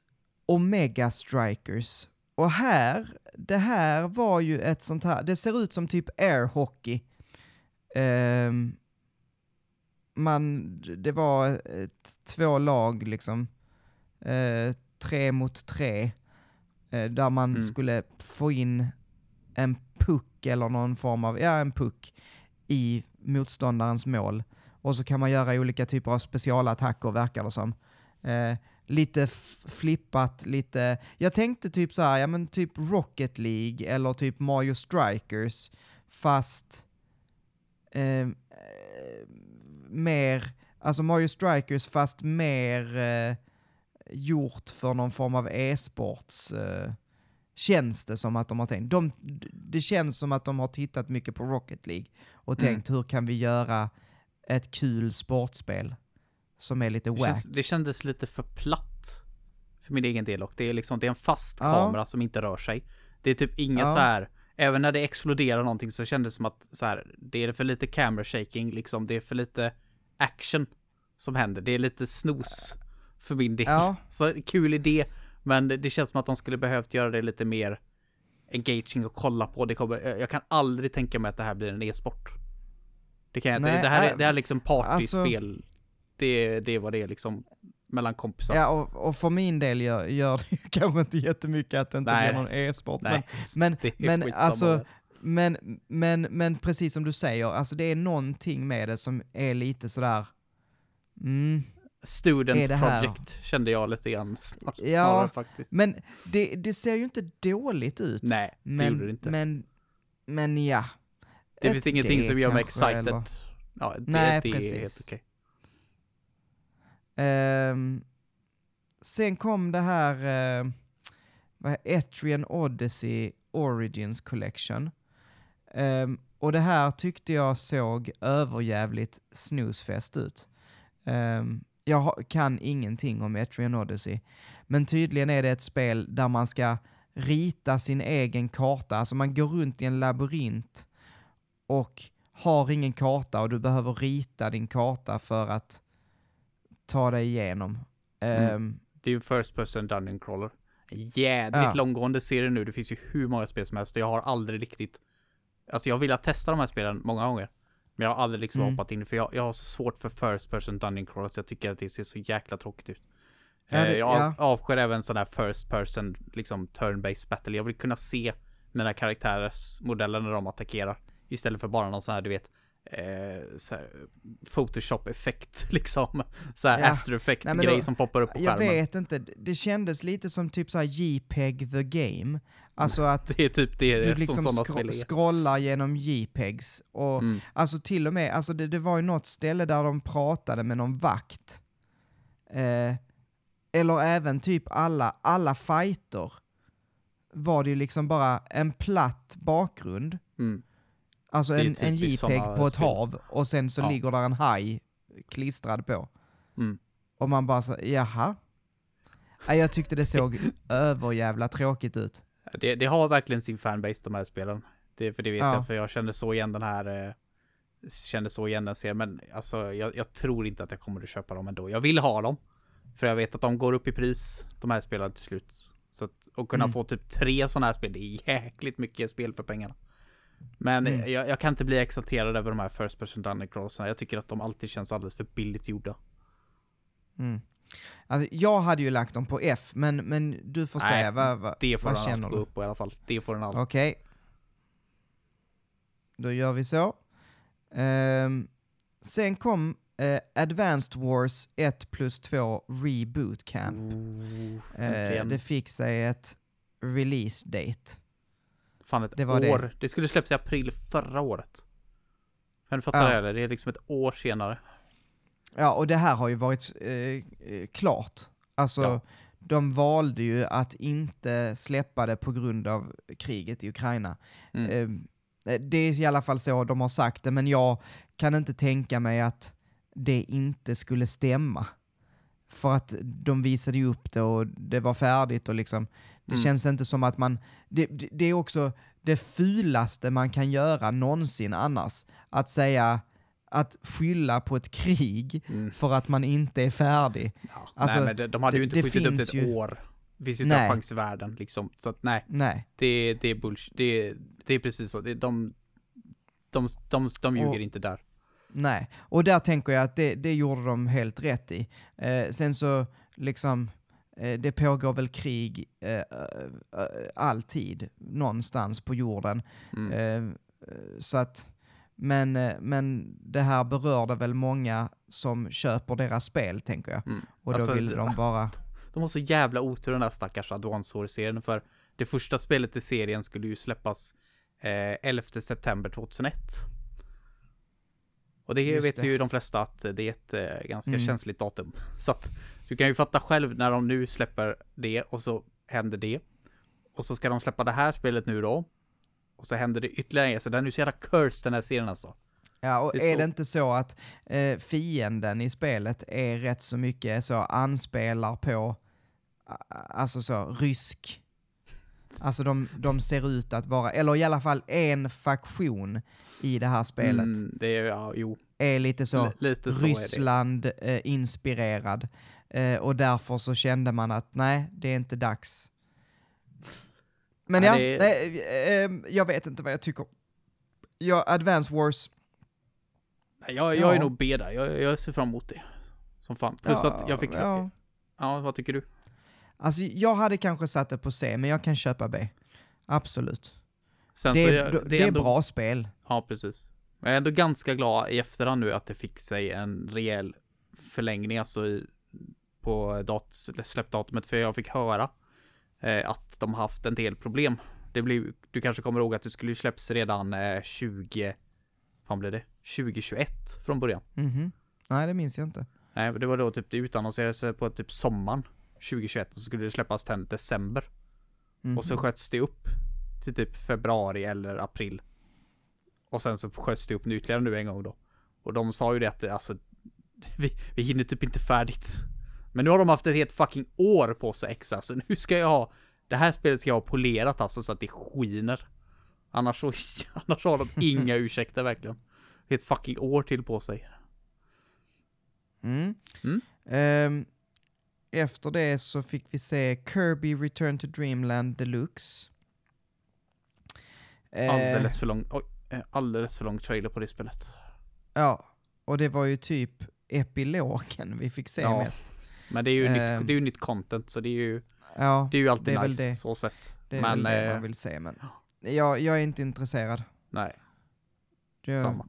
Omega Strikers. Och här, det här var ju ett sånt här, det ser ut som typ airhockey. Ehm, man, det var ett, två lag liksom, eh, tre mot tre, eh, där man Mm. skulle få in en puck eller någon form av, ja en puck i motståndarens mål. Och så kan man göra olika typer av specialattacker verkar det som. Eh, lite flippat, lite... Jag tänkte typ så här, ja men typ Rocket League eller typ Mario Strikers, fast eh, mer, alltså Mario Strikers fast mer, eh, gjort för någon form av e-sports eh, känns det som att de har tänkt. De, det känns som att de har tittat mycket på Rocket League och Mm. tänkt hur kan vi göra ett kul sportspel som är lite Det, wack. det kändes lite för platt. För min egen del och det är liksom, det är en fast Ja. kamera som inte rör sig. Det är typ inga Ja. så här, även när det exploderar någonting så kändes det som att så här, det är för lite camera shaking liksom, det är för lite action som händer. Det är lite snos för min del. Ja. Så kul idé, men det, det känns som att de skulle behövt göra det lite mer engaging och kolla på. Det kommer, jag kan aldrig tänka mig att det här blir en e-sport. Det kan jag inte. Det här är, äh, det här är liksom partyspel. det, det är vad det är liksom mellan kompisar. Ja, och, och för min del gör, gör det kanske inte jättemycket att det inte Nej. blir någon e-sport. Men, men, men alltså, men, men, men precis som du säger, alltså det är någonting med det som är lite sådär, mm, Student är det project kände jag lite grann snar- Ja, snarare faktiskt. men det, det ser ju inte dåligt ut. Nej, det men, gjorde det inte. Men, men ja. det Ett finns ingenting D som gör mig excited. eller- Ja, det, Nej, det är precis. helt okej. Ehm, sen kom det här, uh, vad heter- Etrian Odyssey Origins Collection. Ehm, och det här tyckte jag såg överjävligt snusfest ut. Ehm, jag kan ingenting om Etrian Odyssey, men tydligen är det ett spel där man ska rita sin egen karta, alltså man går runt i en labyrint och har ingen karta och du behöver rita din karta för att ta dig igenom. Mm. Ehm, Det är ju first person dungeon crawler. Jädrigt Ja. långgående serie nu. Det finns ju hur många spel som helst och jag har aldrig riktigt... Alltså jag har velat testa de här spelen många gånger. Men jag har aldrig liksom Mm. hoppat in för jag, jag har så svårt för first person dungeon crawlers. Jag tycker att det ser så jäkla tråkigt ut. Ja, Eh, det- jag ja. avskyr även sån här first person, liksom turn-based battle. Jag vill kunna se mina karaktärers modeller när de attackerar. Istället för bara någon sån här, du vet, eh, så här, Photoshop-effekt liksom. Så här Ja. after effect Nej, men grej då- som poppar upp på jag skärmen. vet inte, det- kändes lite som typ såhär JPEG the game. Alltså att Det är typ det du som liksom spel är. scrollar genom JPEGs och Mm. alltså till och med, alltså det, det var ju något ställe där de pratade med någon vakt. Eh, eller även typ alla, alla fighter var det ju liksom bara en platt bakgrund, Mm. alltså en, en JPEG på ett spel. hav och sen så Ja. ligger där en haj klistrad på. Mm. Och man bara så, jaha? Jag tyckte det såg överjävla tråkigt ut. Det, det har verkligen sin fanbase de här spelen. Det, för det vet Ja. jag, för jag kände så igen den här eh, Kände så igen den serien, men alltså jag, jag tror inte att jag kommer att köpa dem ändå. Jag vill ha dem. För jag vet att de går upp i pris, de här spelen till slut. Så att, och kunna Mm. få typ tre sådana här spel, det är jäkligt mycket spel för pengarna. Men Mm. jag, jag kan inte bli exalterad över de här First Person Dungeon Crawlersarna. Jag tycker att de alltid känns alldeles för billigt gjorda. Mm. Alltså, jag hade ju lagt dem på F, men, men du får Nej, säga, vad, vad, Det får vad den känner allt gå du? upp på i alla fall. Det får den allt. Okej. Då gör vi så. Ehm, sen kom eh, Advanced Wars 1 plus 2 Reboot Camp. Oh, Eh, äntligen. det fick sig ett release date. Fan ett Det var det. år. Det. skulle släppas i april förra året. Kan du fatta Ja. det? Det är liksom ett år senare. Ja, och det här har ju varit eh, eh, klart. Alltså, Ja. de valde ju att inte släppa det på grund av kriget i Ukraina. Mm. Eh, det är i alla fall så de har sagt det, men jag kan inte tänka mig att det inte skulle stämma. För att de visade ju upp det och det var färdigt och liksom, det Mm. känns inte som att man, det, det, det är också det fulaste man kan göra någonsin annars. Att säga, att skylla på ett krig Mm. för att man inte är färdig. Ja. Alltså, nej men de, de hade ju inte det skjutit upp det ett ju- år. Det finns ju inte en chans i världen liksom. Så att nej, Nej. det, det är bullshit. Det, det är precis så. Det, de, de, de, de ljuger Och- inte där. Nej, och där tänker jag att det, det gjorde de helt rätt i. Eh, sen så, liksom, eh, det pågår väl krig eh, eh, eh, alltid någonstans på jorden. Mm. Eh, så att, men, eh, men det här berörde väl många som köper deras spel, tänker jag. Mm. Och då Alltså, ville de bara... De har så jävla otur den där stackars Advance Wars-serien för det första spelet i serien skulle ju släppas eh, 11 september 2001. Och det Just vet det. ju de flesta att det är ett eh, ganska Mm. känsligt datum. Så att Du kan ju fatta själv när de nu släpper det och så händer det. Och så ska de släppa det här spelet nu då. Och så händer det ytterligare en, så den är ju så jävla cursed den här serien alltså. Ja, och Det är är, det inte så att eh, fienden i spelet är rätt så mycket så anspelar på, alltså så, rysk? Alltså de, de ser ut att vara, eller i alla fall en faktion i det här spelet Mm, det är, ja, jo. är lite så L- lite så. Ryssland-inspirerad. Eh, och därför så kände man att nej, det är inte dags. Men ja, det är- nej, eh, jag vet inte vad jag tycker. Ja, Advance Wars, Nej, Jag, jag är Ja. nog B där. Jag, jag ser fram emot det. Som fan. Plus ja, att jag fick... Ja. Ja. vad tycker du? Alltså jag hade kanske satt det på C, men jag kan köpa B. Absolut. Sen Det är, jag, det är ändå, bra spel. Ja, precis. Jag är ändå ganska glad i efterhand nu att det fick sig en rejäl förlängning alltså i, på dat, släppdatumet. För jag fick höra eh, att de har haft en del problem. Det blir, du kanske kommer ihåg att det skulle släpps redan eh, 20... Vad blir det? 2021 från början. Mhm. Nej, det minns jag inte. Nej, det var då typ det utannonserades på typ sommaren 2021 och så skulle det släppas till december. Mhm. Och så sköts det upp till typ februari eller april. Och sen så sköts det upp nu ytterligare nu en gång då. Och de sa ju det att alltså, vi, vi hinner typ inte färdigt. Men nu har de haft ett helt fucking år på sig extra, så nu ska jag ha, det här spelet ska jag ha polerat alltså så att det skiner. Annars så, annars har de inga ursäkter verkligen. Ett fucking år till på sig. Mm. Mm. Ehm, efter det så fick vi se Kirby Return to Dreamland Deluxe. Eh, Alldeles för lång, oj, eh, alldeles för lång trailer på det spelet. Ja, och det var ju typ epilogen vi fick se Ja. mest. Men det är ju, Ehm. nytt, det är ju nytt content, så det är ju, Ja, det är ju alltid är nice det. så sett. det är men, väl det eh, man vill se, men jag, jag är inte intresserad. nej. Jag, Samma.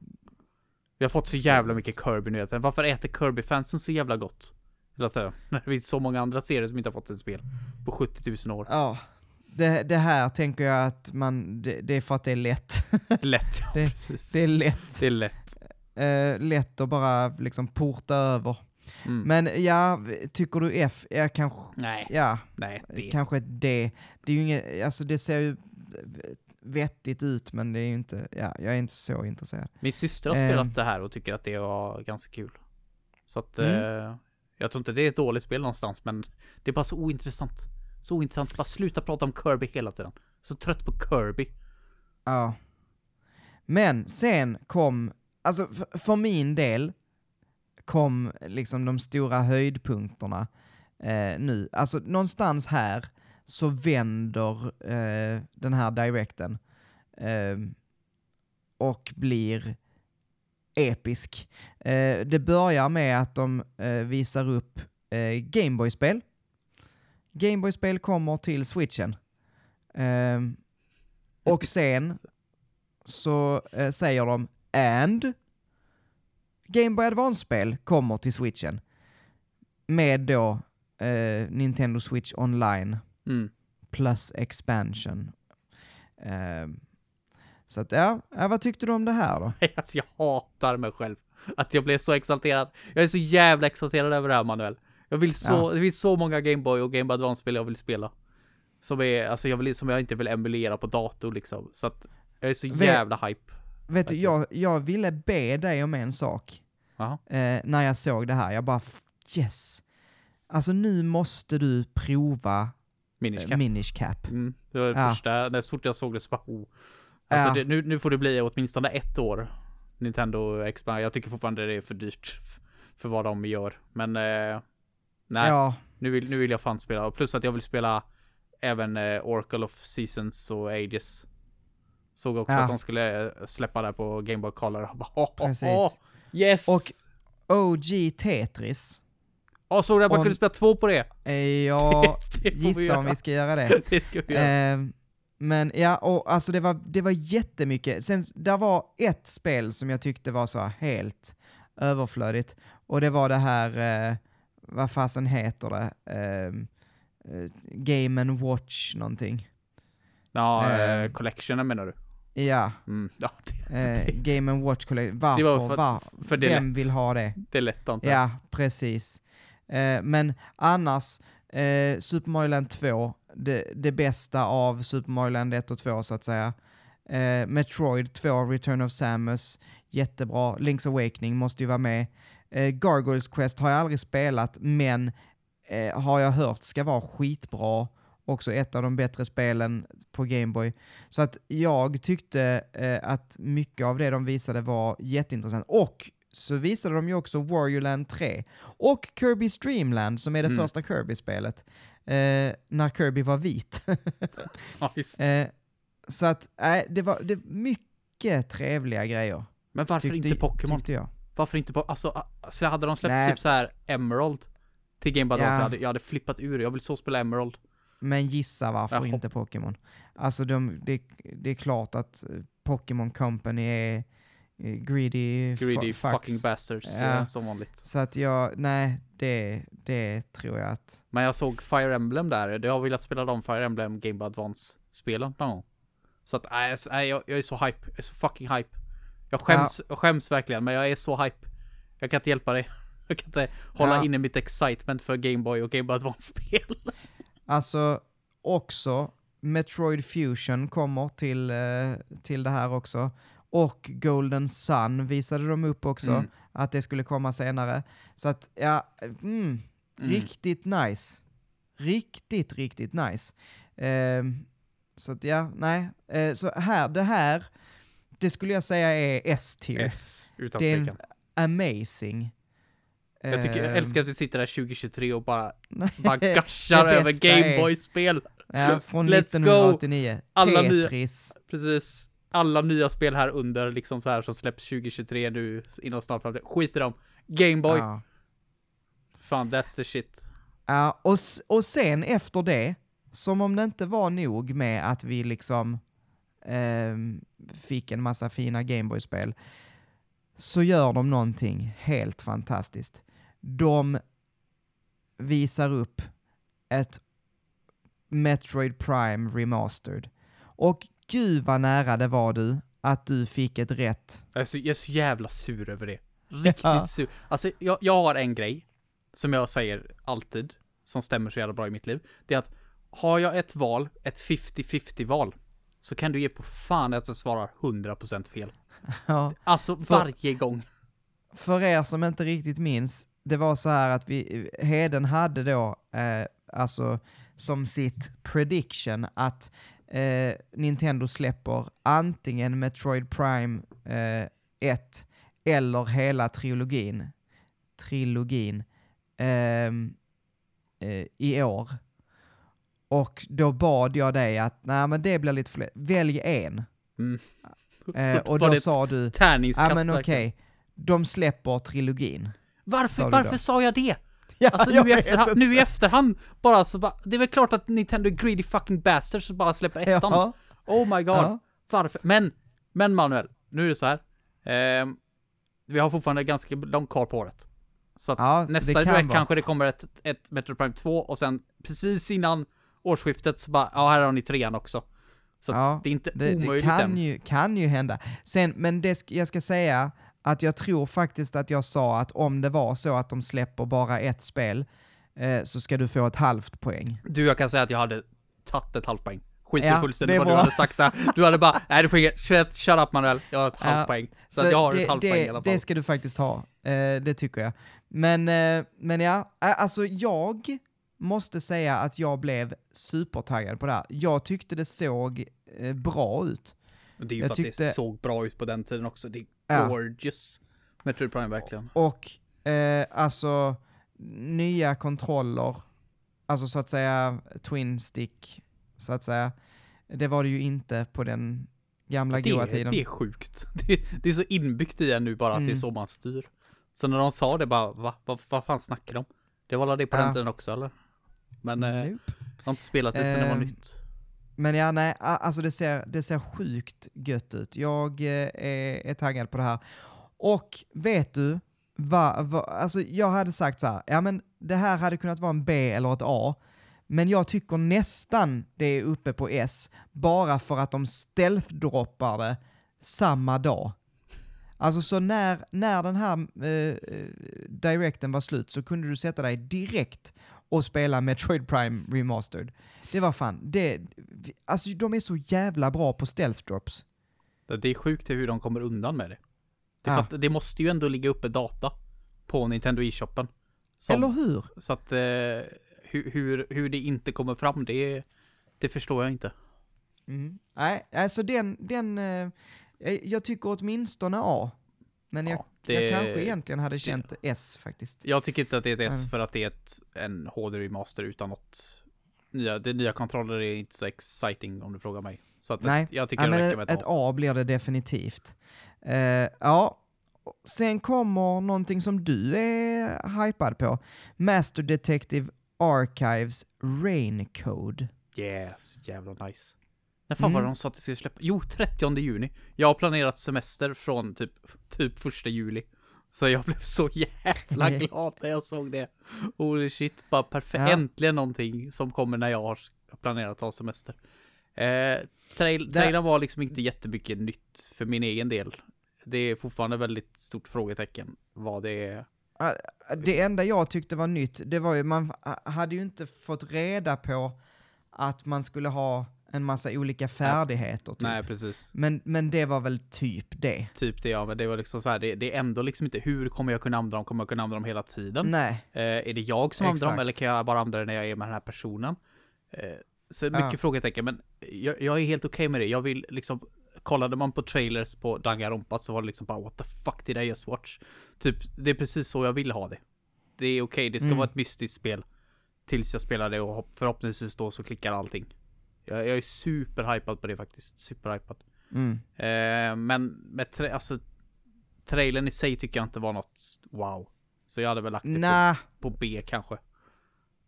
Vi har fått så jävla mycket Kirby-nyheter. Varför äter Kirby-fansen så jävla gott? När det finns så många andra serier som inte har fått ett spel på 70 000 år. Ja, det, det här tänker jag att man, det, det är för att det är lätt. Lätt, ja Det- precis. det är lätt. Det är lätt. Eh, lätt att bara liksom porta över. Mm. Men ja, tycker du F? Ja, kanske, nej, ja, nej, det. kanske ett D. Det är ju inget, alltså det ser ju vettigt ut, men det är ju inte, ja, jag är inte så intresserad. Min syster har Ehm. spelat det här och tycker att det var ganska kul. Så att, Mm. eh, jag tror inte det är ett dåligt spel någonstans, men det är bara så ointressant. Så ointressant, bara sluta prata om Kirby hela tiden. Så trött på Kirby. Ja. Men sen kom, alltså för, för min del kom liksom de stora höjdpunkterna eh, nu. Alltså någonstans här så vänder eh, den här directen eh, och blir episk. Eh, det börjar med att de eh, visar upp eh, Gameboy-spel. Gameboy-spel kommer till switchen. Eh, och sen så eh, säger de and Game Boy Advance-spel kommer till switchen. Med då eh, Nintendo Switch Online Mm. plus expansion. Eh, så att ja, vad tyckte du om det här då? Alltså jag hatar mig själv. Att jag blev så exalterad. Jag är så jävla exalterad över det här Manuel. Jag vill så, Ja. det finns så många Gameboy och Game Boy Advance-spel jag vill spela. Som är, alltså jag vill, som jag inte vill emulera på dator liksom. Så att jag är så Vet- jävla hype. Vet du, Verkligen. jag, jag ville be dig om en sak eh, när jag såg det här. Jag bara, yes. Alltså nu måste du prova Minish eh, Cap. Minish Cap. Mm, det var det Ja. första, när så fort jag såg det så bara oh. Alltså Ja. det, nu, nu får det bli åtminstone ett år. Nintendo Expand. Jag tycker fortfarande det är för dyrt. För vad de gör. Men eh, nej, Ja, nu, vill, nu vill jag fan spela. Plus att jag vill spela även eh, Oracle of Seasons och Ages. Såg också Ja. att de skulle eh, släppa det på Game Boy Color. Bara, oh, Precis. oh, yes! Och- OG Tetris. oh, såg du att man kunde spela två på det? Eh, Det vi gissar om vi ska göra det. Det ska vi göra. Ehm, men ja, och alltså det var, det var jättemycket. Sen, där var ett spel som jag tyckte var så helt överflödigt. Och det var det här, eh, vad fasen heter det? Ehm, eh, Game and Watch någonting. ja, eh, eh, collectionen menar du? Ja, Mm, ja, det, eh, Game and Watch Collection. Varför? Det var för- var, för det Vem lätt. vill ha det? det är lätt antar jag. Ja, precis. Eh, men annars, eh, Super Mario Land 2, det, det bästa av Super Mario Land 1 och 2 så att säga. Eh, Metroid 2, Return of Samus, jättebra. Link's Awakening måste ju vara med. Eh, Gargoyles Quest har jag aldrig spelat, men eh, har jag hört ska vara skitbra. Också ett av de bättre spelen på Gameboy. Så att jag tyckte eh, att mycket av det de visade var jätteintressant. Och så visade de ju också Warrior Land 3 och Kirby's Dreamland som är det Mm. första Kirby-spelet. Eh, när Kirby var vit. Ja, eh, så att, nej, det var det mycket trevliga grejer. Men varför tyckte- inte Pokémon? Tyckte jag. Varför inte på, alltså, så hade de släppt Nej. typ så här Emerald till Game Boy Ja. Advance, jag hade, jag hade flippat ur, jag vill så spela Emerald. Men gissa varför Jaha. inte Pokémon. Alltså de, det, det är klart att eh, Pokémon Company är eh, greedy, Greedy fu- fucking bastards, Ja. eh, som vanligt. Så att jag, nej, det, det tror jag att... Men jag såg Fire Emblem där, jag har velat spela de Fire Emblem Game Boy Advance-spelen någon gång. Så att, nej, nej jag, jag är så hype, jag är så fucking hype. Jag skäms, jag skäms verkligen, men jag är så hype. Jag kan inte hjälpa dig. Jag kan inte hålla Ja. inne mitt excitement för Game Boy och Game Boy Advance-spel. Alltså, också Metroid Fusion kommer till, eh, till det här också. Och Golden Sun visade de upp också, Mm. att det skulle komma senare. Så att, ja, mm, Mm. riktigt nice. Riktigt, riktigt nice. Ehm, så att ja, nej. Eh, så här, det här, det skulle jag säga är S-tier. Yes, utan Det är tvekan. Amazing. Jag, tycker, jag Ehm, älskar att vi sitter där 2023 och bara, bara gashar över bästa Game är- Boy-spel. Ja, från Let's go. 1989. Alla nya- Tetris. Precis. Alla nya spel här under, liksom så här som släpps 2023 nu inom snart framtid. Skit i dem. Game Boy. Ja. Fan, that's the shit. Ja, och, och sen efter det, som om det inte var nog med att vi liksom ehm, fick en massa fina Gameboy-spel, så gör de någonting helt fantastiskt. De visar upp ett Metroid Prime Remastered. Och gud vad nära det var du, att du fick ett rätt. Jag är så, jag är så jävla sur över det. Riktigt Ja. sur. Alltså, jag, jag har en grej som jag säger alltid, som stämmer så jävla bra i mitt liv. Det är att har jag ett val, ett 50-50 val, så kan du ge på fan att jag svarar 100% fel. Ja. Alltså varje gång. för er som inte riktigt minns, det var så här att vi, Heden hade då, eh, alltså som sitt prediction att eh, Nintendo släpper antingen Metroid Prime eh, 1 eller hela trilogin, trilogin ehm, eh, i år. Och då bad jag dig att, nej men det blir lite lätt, välj en. Mm. Eh, och då sa du, ja men okej, verkligen. de släpper trilogin. Sa Varför, du varför sa jag det? Ja, Alltså nu i, efterhand, nu i efterhand, bara så bara, det är väl klart att Nintendo är greedy fucking bastards som bara släpper ettan. Ja, Oh my god. ja. Varför? Men, men Manuel, nu är det så här. Ehm, vi har fortfarande ganska långt kvar på året. Så att Ja, nästa det kan direkt vara. kanske det kommer ett, ett Metro Prime 2 och sen precis innan årsskiftet så bara, ja här har ni trean också. Så Ja, det är inte Det, det omöjligt kan, än. ju, kan ju hända. Sen, men det, jag ska säga att jag tror faktiskt att jag sa att om det var så att de släpper bara ett spel eh, så ska du få ett halvt poäng. Du, jag kan säga att jag hade tagit ett halvt poäng. Skit Ja, fullständigt vad du hade sagt där. Du hade bara, nej du får inget, shut, shut up Manuel, jag har ett Ja, halvt poäng. Så, att jag har det, ett halvt det, poäng i alla fall. Det ska du faktiskt ha, eh, det tycker jag. Men, eh, men ja, alltså jag måste säga att jag blev supertaggad på det här. Jag tyckte det såg eh, bra ut. Och det är ju jag för att det tyckte- såg bra ut på den tiden också. Det Ja. gorgeous. Metroid Prime verkligen. Och eh, alltså nya kontroller, alltså så att säga twin stick, så att säga. Det var det ju inte på den gamla Det, goa tiden. det är sjukt. Det, det är så inbyggt i en nu bara att det är Mm. så man styr. Så när de sa det bara, va? Vad vad fan snackar de om? Det var väl det på Ja. den tiden också eller? Men eh, Nope. jag har inte spelat det sen det var Ehm, nytt. Men ja, nej, alltså det ser, det ser sjukt gött ut. Jag eh, är, är taggad på det här. Och vet du, va, va, alltså jag hade sagt så här, ja men det här hade kunnat vara en B eller ett A, men jag tycker nästan det är uppe på S, bara för att de stealth-droppar det samma dag. Alltså så när, när den här eh, eh directen var slut så kunde du sätta dig direkt och spela Metroid Prime Remastered. Det var fan, det, alltså de är så jävla bra på stealth drops. Det är sjukt hur de kommer undan med det. Det, att det måste ju ändå ligga uppe data på Nintendo e-shoppen. Eller hur? Så att eh, hur, hur, hur det inte kommer fram, det, det förstår jag inte. Mm. Nej, alltså den, den eh, jag- jag tycker åtminstone A. Men jag, Ja, det- jag kanske egentligen hade känt S faktiskt. Jag tycker inte att det är ett S Mm. för att det är ett, en HD-remaster utan något nya. Det nya kontroller är inte så exciting om du frågar mig. Så att Nej, jag tycker Ja, det räcker ett, med ett, ett A. A blir det definitivt. Eh, ja, sen kommer någonting som du är hypad på. Master Detective Archives Raincode. Yes, jävla nice. När fan var det Mm. de sa att det skulle släppa? Jo, 30 juni. Jag har planerat semester från typ, typ första juli. Så jag blev så jävla glad när jag såg det. Holy shit, bara perfekt. Ja. Äntligen någonting som kommer när jag har planerat att ta semester. Eh, trail, trailern var liksom inte jättemycket nytt för min egen del. Det är fortfarande väldigt stort frågetecken vad det är. Det enda jag tyckte var nytt, det var ju, man hade ju inte fått reda på att man skulle ha en massa olika färdigheter. Typ. Nej, precis. Men, men det var väl typ det. Typ det, ja, men det var liksom så här, det, det är ändå liksom inte hur kommer jag kunna använda dem? Kommer jag kunna använda dem hela tiden? Nej, Eh, är det jag som använder dem Exakt. eller kan jag bara använda det när jag är med den här personen? Eh, så mycket Ja. frågetecken, men jag, jag är helt okej med det. Jag vill liksom, kollade man på trailers på Danganronpa så var det liksom bara what the fuck did I just watch? Typ, det är precis så jag vill ha det. Det är okej, det ska Mm. vara ett mystiskt spel. Tills jag spelar det och hopp- förhoppningsvis då så klickar allting. Jag, jag är superhypad på det faktiskt, superhypad. mm. Eh, men med tra- alltså, trailern i sig tycker jag inte var något wow. Så jag hade väl lagt det på, på B kanske.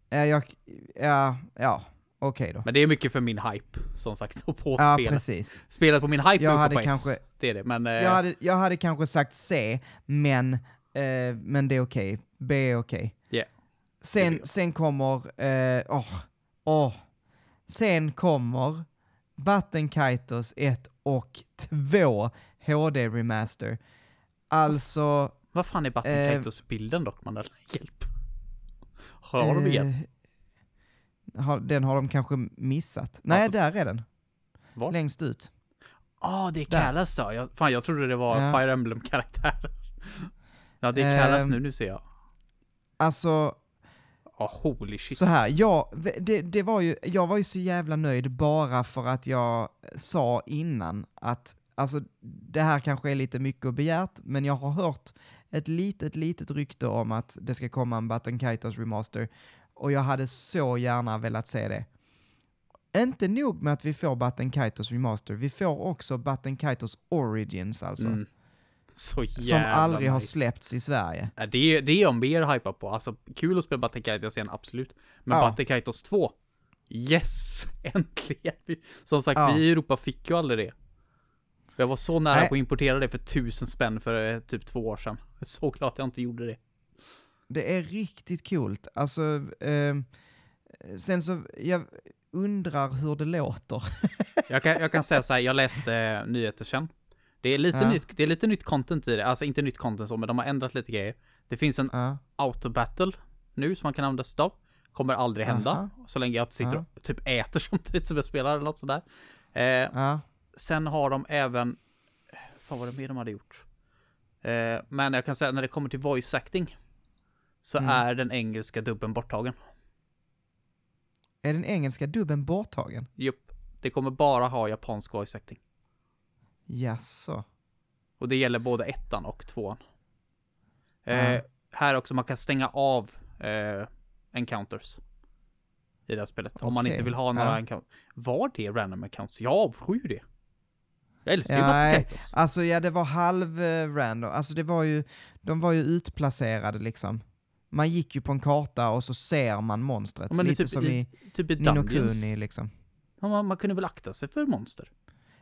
ja, jag, ja, ja okej då. Men det är mycket för min hype, som sagt, och på Ja, spelet. precis. Spelet på min hype Jag hade på S. kanske- Det är det, men... Eh, Jag hade, jag hade kanske sagt C, men, eh, men det är okej. B är okej. Yeah. Sen, sen kommer, eh, åh, åh. Sen kommer Button Kaitos 1 och 2 HD Remaster. Alltså... vad fan är Button eh, dock, man? Hjälp. Har de igen? eh, har, den har de kanske missat. Nej, Button- där är den. Var? Längst ut. Ah, det är där. Kalas då. Jag, fan, jag trodde det var Ja. Fire Emblem-karaktär. ja, det är Kalas Ehm, nu, nu ser jag. Alltså, Ja, holy shit. Så här, jag, det, det var ju, jag var ju så jävla nöjd bara för att jag sa innan att alltså, det här kanske är lite mycket begärt, men jag har hört ett litet, litet rykte om att det ska komma en Button Kaitos remaster och jag hade så gärna velat se det. Inte nog med att vi får Button Kaitos remaster, vi får också Button Kaitos origins alltså. Mm. Så jävla Som aldrig har nice. släppts i Sverige. Det är, det är jag mer hypad på. Alltså, kul att spela Kaitos igen, absolut. Men Ja. Kaitos 2, yes! Äntligen! Som sagt, Ja. vi i Europa fick ju aldrig det. Jag var så nära Nej. på att importera det för tusen spänn för eh, typ två år sedan. Jag är så glad att jag inte gjorde det. Det är riktigt coolt. Alltså, ehm, sen så, jag undrar hur det låter. Jag kan, jag kan säga så här, jag läste eh, nyheter sen. Det är, lite Ja. nytt, det är lite nytt content i det, alltså inte nytt content så, men de har ändrat lite grejer. Det finns en Ja, autobattle nu som man kan använda sig av. Kommer aldrig hända, Aha. så länge jag sitter Ja. och typ äter samtidigt som jag spelar eller något sådär. Eh, ja, sen har de även, vad var det mer de hade gjort? Eh, men jag kan säga när det kommer till voice acting så Mm. är den engelska dubben borttagen. Är den engelska dubben borttagen? Jupp, det kommer bara ha japansk voice acting. Jaså? Och det gäller både ettan och tvåan. Eh, Ja. Här också, man kan stänga av eh, encounters. I det här spelet. Om man inte vill ha några ja. encounters. Var det random encounters? Jag avskyr det. Jag älskar ju Nej, Alltså ja, det var halv eh, random. Alltså det var ju, de var ju utplacerade liksom. Man gick ju på en karta och så ser man monstret. Ja, Lite typ som i Typ i Nino Dungeons. Kuni liksom. Ja, man, man kunde väl akta sig för monster?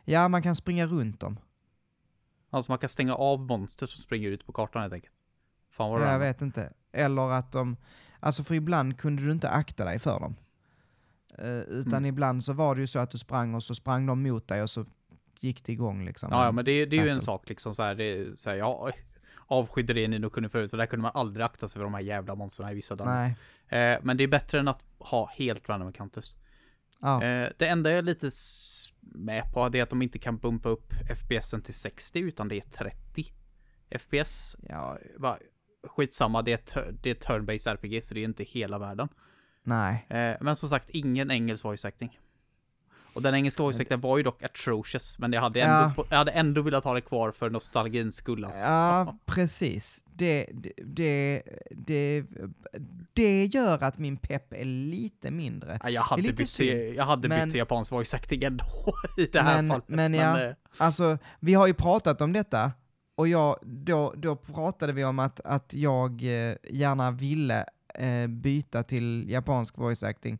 Ja, man kan springa runt dem. Alltså man kan stänga av monster som springer ut på kartan helt enkelt. Fan vad Jag random. vet inte. Eller att de, alltså för ibland kunde du inte akta dig för dem. Eh, utan Mm. ibland så var det ju så att du sprang och så sprang de mot dig och så gick det igång liksom. Ja, ja men det, det är ju en sak liksom så här, det, är så här jag avskydde det ni nog kunde förut, för där kunde man aldrig akta sig för de här jävla monstren i vissa dagar. Eh, men det är bättre än att ha helt random encounters. Ja. Eh, det enda jag är lite med på det är att de inte kan bumpa upp FPSen till 60 utan det är 30 FPS. ja. Va, skitsamma, det är, tur- det är turn-based RPG så det är inte hela världen. Nej. Eh, men som sagt, ingen engelsk voice acting. Och den engelska voice acting var ju dock atrocious, men jag hade ändå, Ja. jag hade ändå velat ha det kvar för nostalgins skull alltså. Ja, precis. Det, det, det, det, gör att min pepp är lite mindre. Ja, jag hade, lite bytt, synd, jag hade men- bytt till japansk voice acting ändå i det här Men- fallet. men ja. eh, Alltså, vi har ju pratat om detta och jag, då, då pratade vi om att, att jag eh, gärna ville eh, byta till japansk voice acting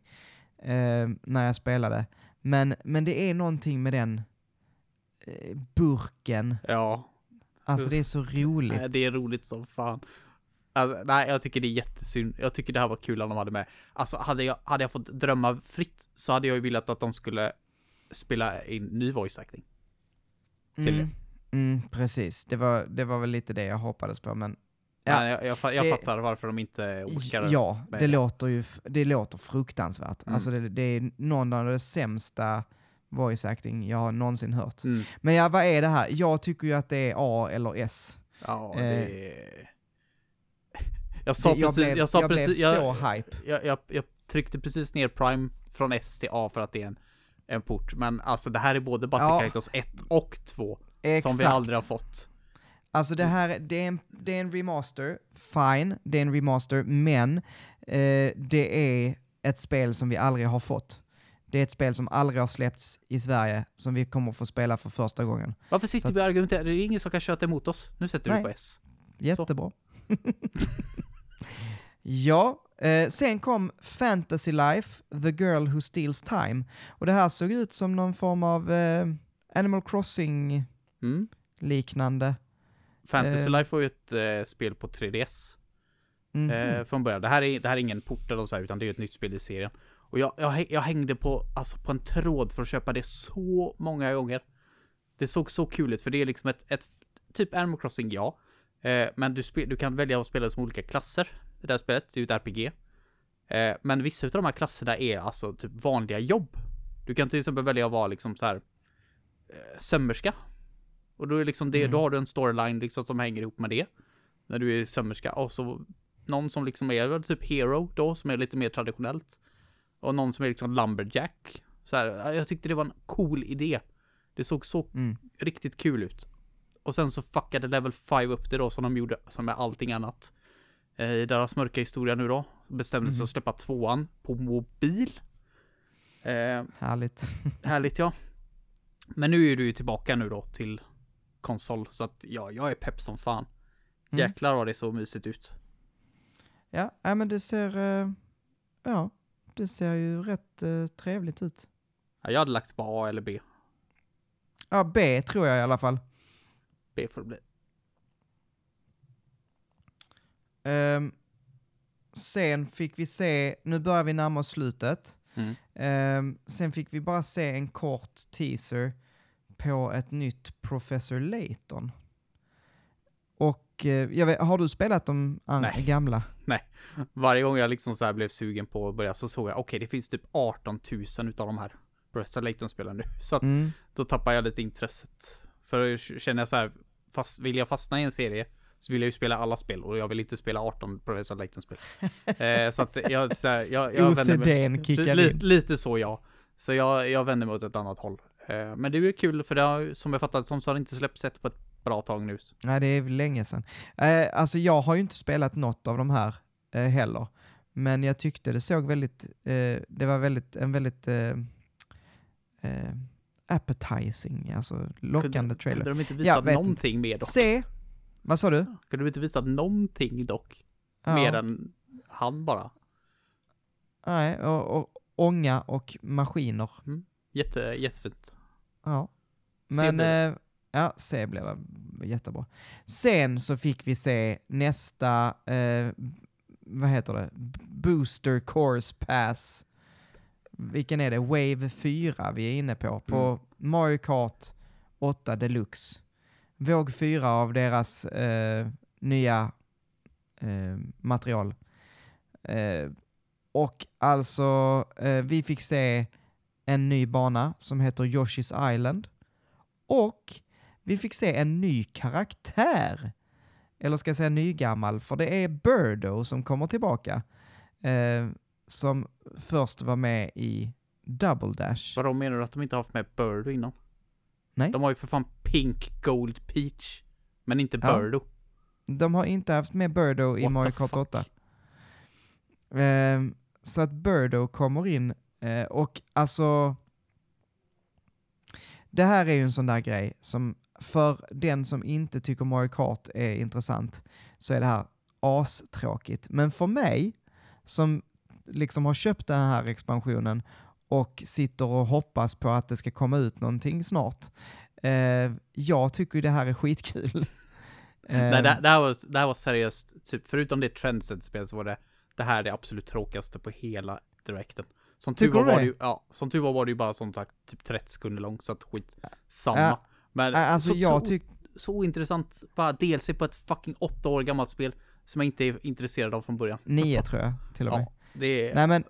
när jag spelade. Men, men det är någonting med den eh, burken, ja, alltså det är så roligt. nej, det är roligt som fan. Alltså, nej, jag tycker det är jättesynd. Jag tycker det här var kul att de hade med. Alltså, hade jag, hade jag fått drömma fritt så hade jag ju velat att de skulle spela in ny voice acting. till mm, mm, precis, det var, det var väl lite det jag hoppades på, men Ja, Ja, jag, jag, jag det- fattar varför de inte orkar. Ja, det det. låter ju det låter fruktansvärt. Mm. Alltså det, det är någon av de sämsta voice acting jag har någonsin hört. Mm. Men ja, vad är det här? Jag tycker ju att det är A eller S. Ja, Eh, det är... Jag sa Det- jag precis, blev, jag sa jag precis, blev så jag, hype. jag, jag, jag tryckte precis ner Prime från S till A för att det är en, en port. Men alltså det här är både Battle Ja. Characters 1 och 2. Exakt. Som vi aldrig har fått. Alltså det här, det är en, det är en remaster, fine, det är en remaster, men eh, det är ett spel som vi aldrig har fått. Det är ett spel som aldrig har släppts i Sverige, som vi kommer få spela för första gången. Varför sitter Så vi och argumenterar? Det är ingen som kan köta emot oss. Nu sätter Nej. vi på S. Jättebra. ja, eh, sen kom Fantasy Life, The Girl Who Steals Time. Och det här såg ut som någon form av eh, Animal Crossing-liknande. Mm. Fantasy Eh. Life var ju ett eh, spel på 3DS. Mhm. Eh, från början. Det här, är, det här är ingen port eller så här, utan det är ett nytt spel i serien. Och jag, jag, jag hängde på, alltså på en tråd för att köpa det så många gånger. Det såg så kul ut, för det är liksom ett, ett typ Animal Crossing, ja. Eh, men du, spe, du kan välja att spela som olika klasser i det här spelet. Det är ju ett RPG. Eh, men vissa av de här klasserna är alltså typ vanliga jobb. Du kan till exempel välja att vara liksom så här eh, sömmerska. Och då är liksom det, Mm. då har du en storyline liksom som hänger ihop med det. När du är sömmerska. Och så någon som liksom är väl typ hero då, som är lite mer traditionellt. Och någon som är liksom lumberjack. Så här, jag tyckte det var en cool idé. Det såg så Mm. riktigt kul ut. Och sen så fuckade level 5 upp det då som de gjorde, som med allting annat. Eh, I deras mörka historia nu då, bestämde sig Mhm. att släppa tvåan på mobil. Eh, Härligt. härligt ja. Men nu är du ju tillbaka nu då till konsol, så att ja, jag är pepp som fan. Mm. Jäklar vad det så mysigt ut. Ja, ja, men det ser, eh, ja, det ser ju rätt eh, trevligt ut. Ja, jag hade lagt på A eller B. Ja, B tror jag i alla fall. B får det bli. Ehm, sen fick vi se, nu börjar vi närma oss slutet. Mm. Ehm, sen fick vi bara se en kort teaser på ett nytt Professor Layton. Och eh, jag vet, har du spelat de Nej. gamla? Varje gång jag liksom så blev sugen på att börja så såg jag, okej det finns typ 18 000 utav de här Bresta Layton-spelen nu. Så att Mm. då tappar jag lite intresset. För känner jag så här, fast, vill jag fastna i en serie så vill jag ju spela alla spel och jag vill inte spela 18 Professor Layton-spel. eh, så att jag, så här, jag, jag vänder mig, kickar li, in. Lite så ja. Så jag, jag vänder mig åt ett annat håll. Eh, men det är ju kul för det har, som jag fattat som så har det inte släppts ett på ett bra tag nu. Nej, det är länge sedan. Eh, alltså jag har ju inte spelat något av de här eh, heller. Men jag tyckte det såg väldigt, eh, det var väldigt, en väldigt eh, eh, appetizing, alltså lockande kunde, trailer. Kunde de inte visa vet någonting mer dock? Se, vad sa du? Kunde de inte visa någonting dock? Ja, Mer än han bara. Nej, och, och ånga och maskiner. Jätte, jättefint. Ja. Men, eh, ja, se blir det jättebra. Sen så fick vi se nästa, eh, vad heter det, Booster Course Pass. Vilken är det? Wave 4 vi är inne på. På Mm. Mario Kart 8 Deluxe. Våg 4 av deras eh, nya eh, material. Eh, och alltså, eh, vi fick se en ny bana som heter Yoshi's Island. Och vi fick se en ny karaktär. Eller ska jag säga nygammal, för det är Birdo som kommer tillbaka. Eh, som först var med i Double Dash. Vadå menar du att de inte har haft med Birdo innan? Nej. De har ju för fan Pink Gold Peach. Men inte Ja. Birdo. De har inte haft med Birdo i What Mario the Kart fuck? 8. Ehm, så att Birdo kommer in eh, och alltså... Det här är ju en sån där grej som för den som inte tycker Mario Kart är intressant så är det här astråkigt. Men för mig som liksom har köpt den här expansionen och sitter och hoppas på att det ska komma ut någonting snart. Eh, jag tycker ju det här är skitkul. Nej, det, det, här var, det här var seriöst, typ förutom det trendset-spel så var det det här det absolut tråkigaste på hela direkten. Som tur var, var det? ju, ja, som tur var var det ju bara som sagt typ 30 sekunder långt så att skit samma. Ja, Men äh, alltså så, jag så, tycker... så ointressant, bara DLC på ett fucking åtta år gammalt spel som jag inte är intresserad av från början. Nio tror jag till och med. Ja, det är, Nej men,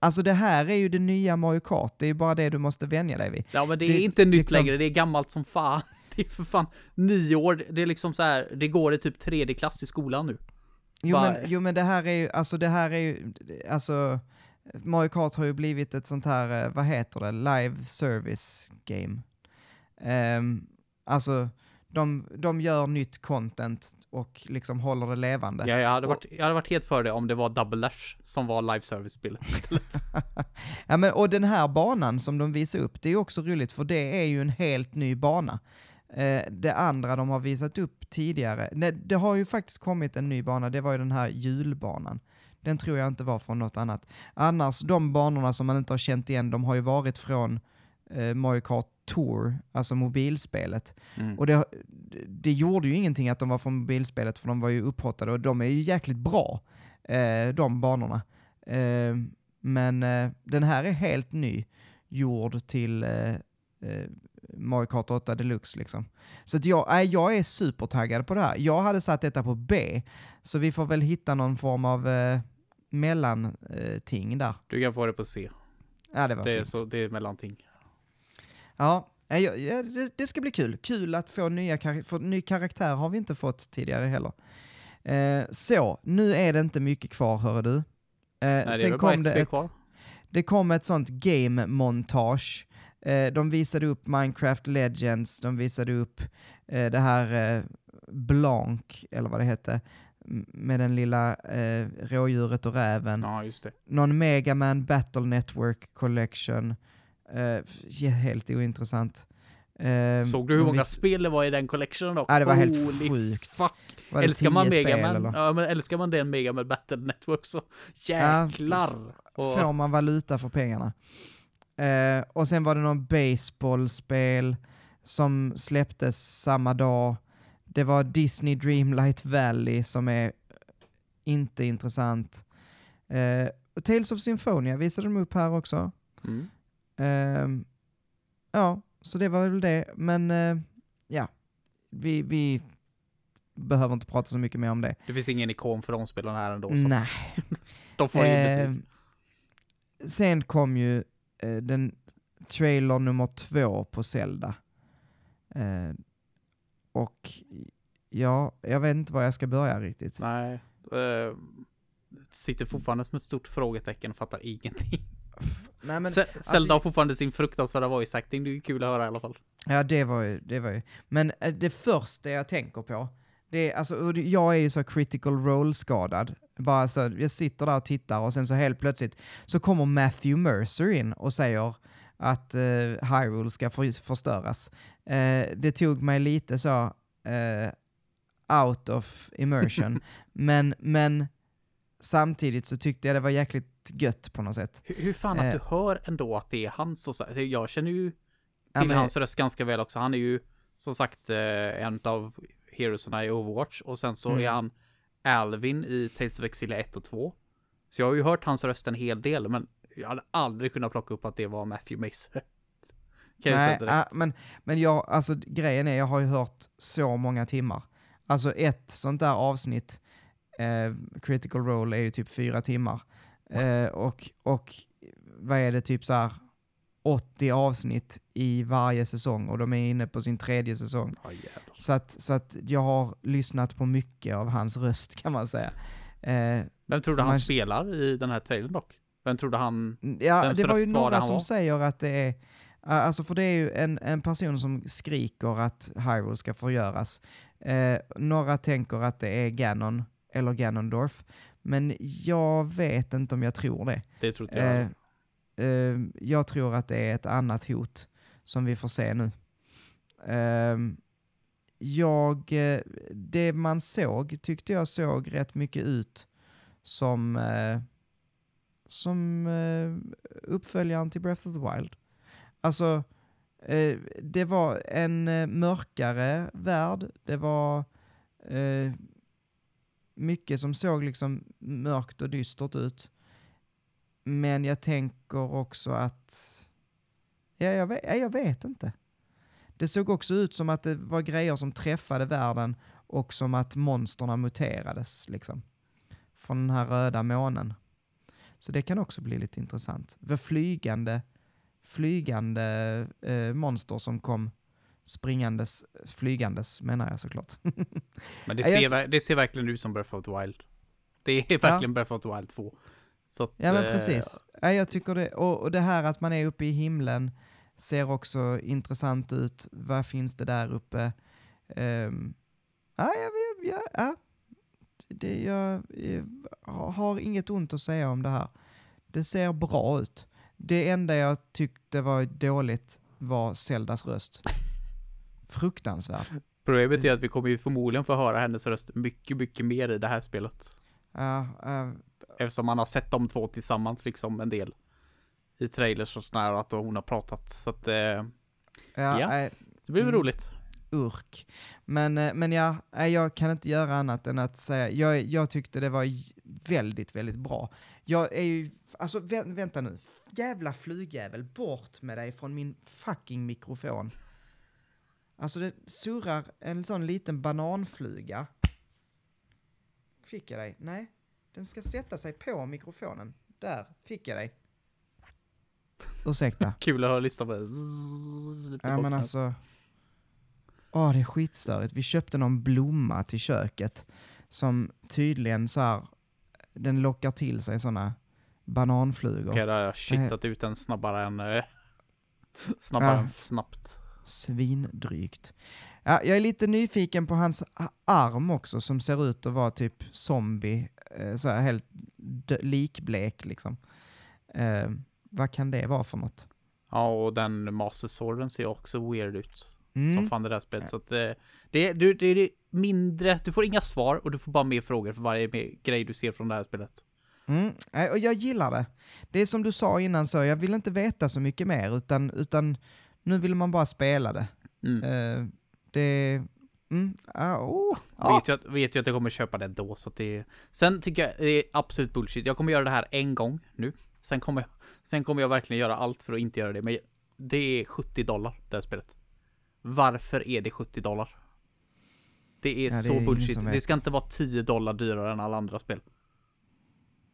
alltså det här är ju det nya Mario Kart, det är ju bara det du måste vänja dig vid. ja men det, det- är inte nytt liksom- längre, det är gammalt som fan. Det är för fan nio år, det är liksom så här, det går i typ tredje klass i skolan nu. Jo Bara- men, jo men det här är ju, alltså det här är ju, alltså Mario Kart har ju blivit ett sånt här, eh, vad heter det, live service game. Ehm, alltså, de, de gör nytt content och liksom håller det levande. Ja, jag hade, Och- varit, jag hade varit helt för det om det var Double Dash som var live service-spelet istället. Ja, men, och den här banan som de visar upp, det är också roligt för det är ju en helt ny bana. Eh, det andra de har visat upp tidigare, nej, det har ju faktiskt kommit en ny bana, det var ju den här julbanan. Den tror jag inte var från något annat. Annars, de banorna som man inte har känt igen, de har ju varit från eh, Mario Kart Tour, alltså mobilspelet. Mm. Och det, det gjorde ju ingenting att de var från mobilspelet, för de var ju upphottade och de är ju jäkligt bra, eh, de banorna. Eh, men eh, den här är helt ny, gjord till eh, eh, Mario Kart 8 Deluxe liksom. Så att jag, nej, jag är supertaggad på det här. Jag hade satt detta på B, så vi får väl hitta någon form av eh, mellanting där. Du kan få det på C. Ja, det var Det är, fint. så, det är mellanting. Ja, ja, det, ska bli kul. Kul att få nya kar- för ny karaktär har vi inte fått tidigare heller. Eh, så, nu är det inte mycket kvar hör du. Eh, Nej, det är sen väl bara kom ett det ett, kvar. det kom ett sånt game-montage. Eh, de visade upp Minecraft Legends, de visade upp eh, det här eh, Blanc, eller vad det hette, med den lilla eh, rådjuret och räven Ja, just det. någon Mega Man Battle Network Collection. Eh, helt ointressant. Eh, Såg du hur många spel det var i den collectionen dock? Ja, det var helt Holy sjukt. Fuck. var Älskar man tio Mega spel, Man? eller? Ja, men älskar man den Mega Man Battle Network så jäklar. Och, Får man valuta för pengarna. Eh, och sen var det någon baseballspel som släpptes samma dag. Det var Disney Dreamlight Valley som är inte intressant. Eh, och Tales of Symphonia visade de upp här också. mm. Ehm, ja, så det var väl det. Men eh, ja, vi, vi behöver inte prata så mycket mer om det. Det finns ingen ikon för de spelarna här ändå. Så Nej. de får ju betyg. sen kom ju eh, den trailer nummer två på Zelda. Eh, och ja, jag vet inte var jag ska börja riktigt. Nej. Uh, sitter fortfarande som ett stort frågetecken och fattar ingenting. Nej, men, Se- Zelda har fortfarande sin fruktansvärda voice acting. Det är ju kul att höra i alla fall. Ja, det var ju, det var ju. Men eh, det första jag tänker på, det alltså, och jag är ju så critical role-skadad. Bara så, jag sitter där och tittar och sen så helt plötsligt så kommer Matthew Mercer in och säger att eh, Hyrule ska för, förstöras. Eh, det tog mig lite så eh, out of immersion, men, men samtidigt så tyckte jag det var jäkligt gött på något sätt. Hur, hur fan att Eh. du hör ändå att det är han så så- Jag känner ju till Ja, men- hans röst ganska väl också. Han är ju som sagt eh, en av heroesarna i Overwatch och sen så Mm. är han Alvin i Tales of Exilia 1 och 2. Så jag har ju hört hans röst en hel del, men jag hade aldrig kunnat plocka upp att det var Matthew jag Nej, äh, men, men jag, alltså grejen är, jag har ju hört så många timmar. Alltså ett sånt där avsnitt, eh, Critical Role, är ju typ fyra timmar. Eh, och, och vad är det, typ så här 80 avsnitt i varje säsong och de är inne på sin tredje säsong. Jävlar. Så att, så att jag har lyssnat på mycket av hans röst kan man säga. Eh, Vem tror du han man- spelar i den här trailern dock? Vem trodde han? Ja, det var ju var några han som var? säger att det är, alltså för det är ju en, en person som skriker att Hyrule ska förgöras. Eh, några tänker att det är Ganon eller Ganondorf, men jag vet inte om jag tror det. Det tror inte jag. Eh, eh, jag tror att det är ett annat hot som vi får se nu. Ehm, eh, jag, det man såg tyckte jag såg rätt mycket ut som, eh, som eh, uppföljaren till Breath of the Wild. Alltså, eh, det var en eh, mörkare värld, det var eh, mycket som såg liksom mörkt och dystert ut. Men jag tänker också att, ja, jag, vet, ja, jag vet inte. Det såg också ut som att det var grejer som träffade världen och som att monsterna muterades liksom. Från den här röda månen. Så det kan också bli lite intressant. Det var flygande, flygande eh, monster som kom springandes, flygandes menar jag såklart. Men det Ja, ser, det ser verkligen ut som Breath of the Wild. Det är verkligen Breath of the Wild 2. Att, Ja men eh, precis. Ja, jag tycker det, och, och det här att man är uppe i himlen ser också intressant ut. Vad finns det där uppe? Um, ja, jag, ja, ja. Det, jag, jag har inget ont att säga om det här. Det ser bra ut. Det enda jag tyckte var dåligt var Zeldas röst. Fruktansvärd. Problemet är att vi kommer ju förmodligen få höra hennes röst mycket, mycket mer i det här spelet. Ja, ja, Eftersom man har sett de två tillsammans liksom en del. I trailers och sådär att hon har pratat. Så att eh, ja, Ja. nej, det blir väl Mm. roligt. urk. Men, eh, men ja, nej, jag kan inte göra annat än att säga, jag, jag tyckte det var väldigt, väldigt bra. Jag är ju, alltså vä vänta nu, jävla flygjävel, bort med dig från min fucking mikrofon. Alltså det surrar en sån liten bananfluga. Fick jag dig? Nej, den ska sätta sig på mikrofonen. Där, fick jag dig. Ursäkta. Kul att höra listan på Ja men alltså. Åh, det är skitstörigt. Vi köpte någon blomma till köket som tydligen så här, den lockar till sig sådana bananflugor. Okej, då har jag shittat ut den snabbare än... Eh, snabbare Ja. än snabbt. Svindrygt. Ja, jag är lite nyfiken på hans arm också som ser ut att vara typ zombie, eh, så här helt likblek liksom. Eh, vad kan det vara för något? Ja, och den Master Sworden ser också weird ut. Mm. Som fan det där spelet. Så att eh, det, det, det är mindre, du får inga svar och du får bara mer frågor för varje mer grej du ser från det här spelet. Mm, och jag gillar det. Det är som du sa innan, så jag vill inte veta så mycket mer, utan, utan nu vill man bara spela det. Mm. Eh, det... Mm, ah, oh, ja. Vet, ju att, vet ju att jag kommer köpa det ändå så att det Sen tycker jag det är absolut bullshit. Jag kommer göra det här en gång nu. Sen kommer sen kommer jag verkligen göra allt för att inte göra det. Men det är 70 dollar det här spelet. Varför är det 70 dollar? Det är Ja, det är så bullshit. Det ska inte vara 10 dollar dyrare än alla andra spel.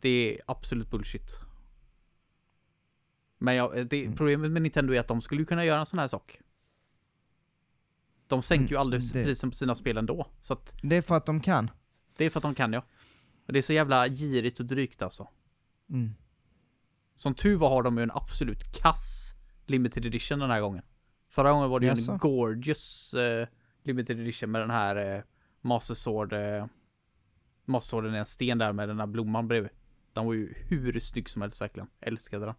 Det är absolut bullshit. Men jag, det, Mm. problemet med Nintendo är att de skulle kunna göra en sån här sak. De sänker Mm, ju aldrig det- prisen på sina spel ändå. Så att Det är för att de kan. det är för att de kan ja. Och det är så jävla girigt och drygt alltså. Mm. Som tur var har de ju en absolut kass limited edition den här gången. Förra gången var det ju Jaså? en gorgeous eh, limited edition med den här eh, Master Sword. Eh, Master Sworden är en sten där med den här blomman bredvid. Den var ju hur snygg som helst verkligen. Älskade den.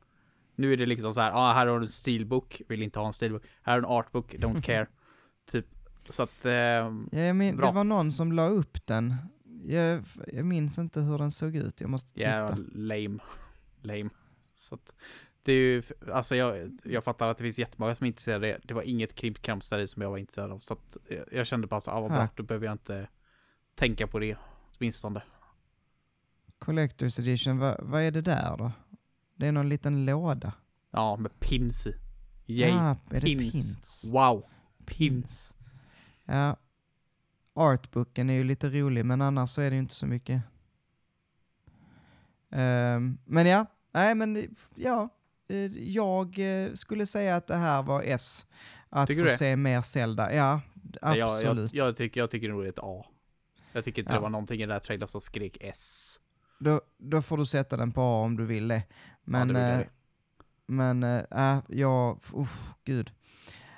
Nu är det liksom så här, ah, här har du en steelbook, vill inte ha en steelbook. Här har du en artbook, don't care. Typ. Så att, eh, Ja, men, Bra. det var någon som la upp den. Jag, jag minns inte hur den såg ut, jag måste titta. Ja, lame. Lame. Så att det är ju, alltså jag, jag fattar att det finns jättemånga som är intresserade. Det var inget krimskrams där i som jag var intresserad av. Så att jag- jag kände bara så, ah vad bra, då behöver jag inte tänka på det. Åtminstone. Collector's edition, vad, vad är det där då? Det är någon liten låda. Ja, med pins i. Yay. Ah, det pins. pins? Wow. Pins. Ja. Artbooken är ju lite rolig, men annars så är det ju inte så mycket. Ehm, men ja, nej men ja. eh, Jag eh, skulle säga att det här var S. Att Tycker få se mer Zelda. Ja, Nej, Jag, absolut. jag, jag, tycker, jag tycker nog det är ett A. Jag tycker inte Ja. det var någonting i den där trailern som skrek S. Då, då får du sätta den på A om du vill det. Men, ja, det vill jag eh, men äh, jag, usch, gud.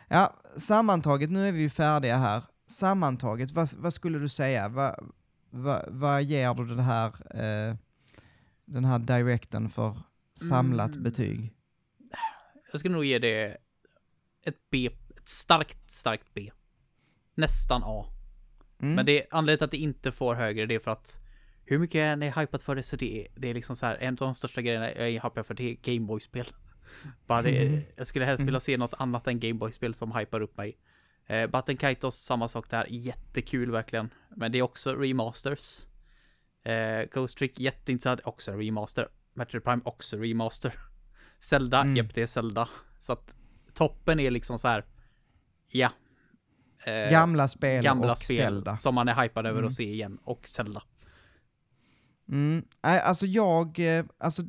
Ja, sammantaget, nu är vi ju färdiga här. Sammantaget, vad, vad skulle du säga? Vad, vad, vad ger du det här, eh, den här directen för samlat Mm. betyg? Jag skulle nog ge det ett B. Ett starkt, starkt B. Nästan A. Mm. Men det anledningen till att det inte får högre det är för att hur mycket är ni hypat för det så det är, det är liksom så här en av de största grejerna jag är hypad för det är Gameboy-spel. Bara det, Mm. Jag skulle helst vilja se något annat än Gameboy-spel som hypar upp mig. Eh, Button Kaitos, samma sak där, jättekul verkligen. Men det är också remasters. Eh, Ghost Trick, jätteintressant, också remaster. Metroid Prime, också remaster. Zelda, Mm. japp det är Zelda. Så att toppen är liksom så här. ja. Eh, Gamla spel gamla och spel Zelda. som man är hypad över Mm. att se igen. Och Zelda. Mm. Nej, alltså jag, eh, alltså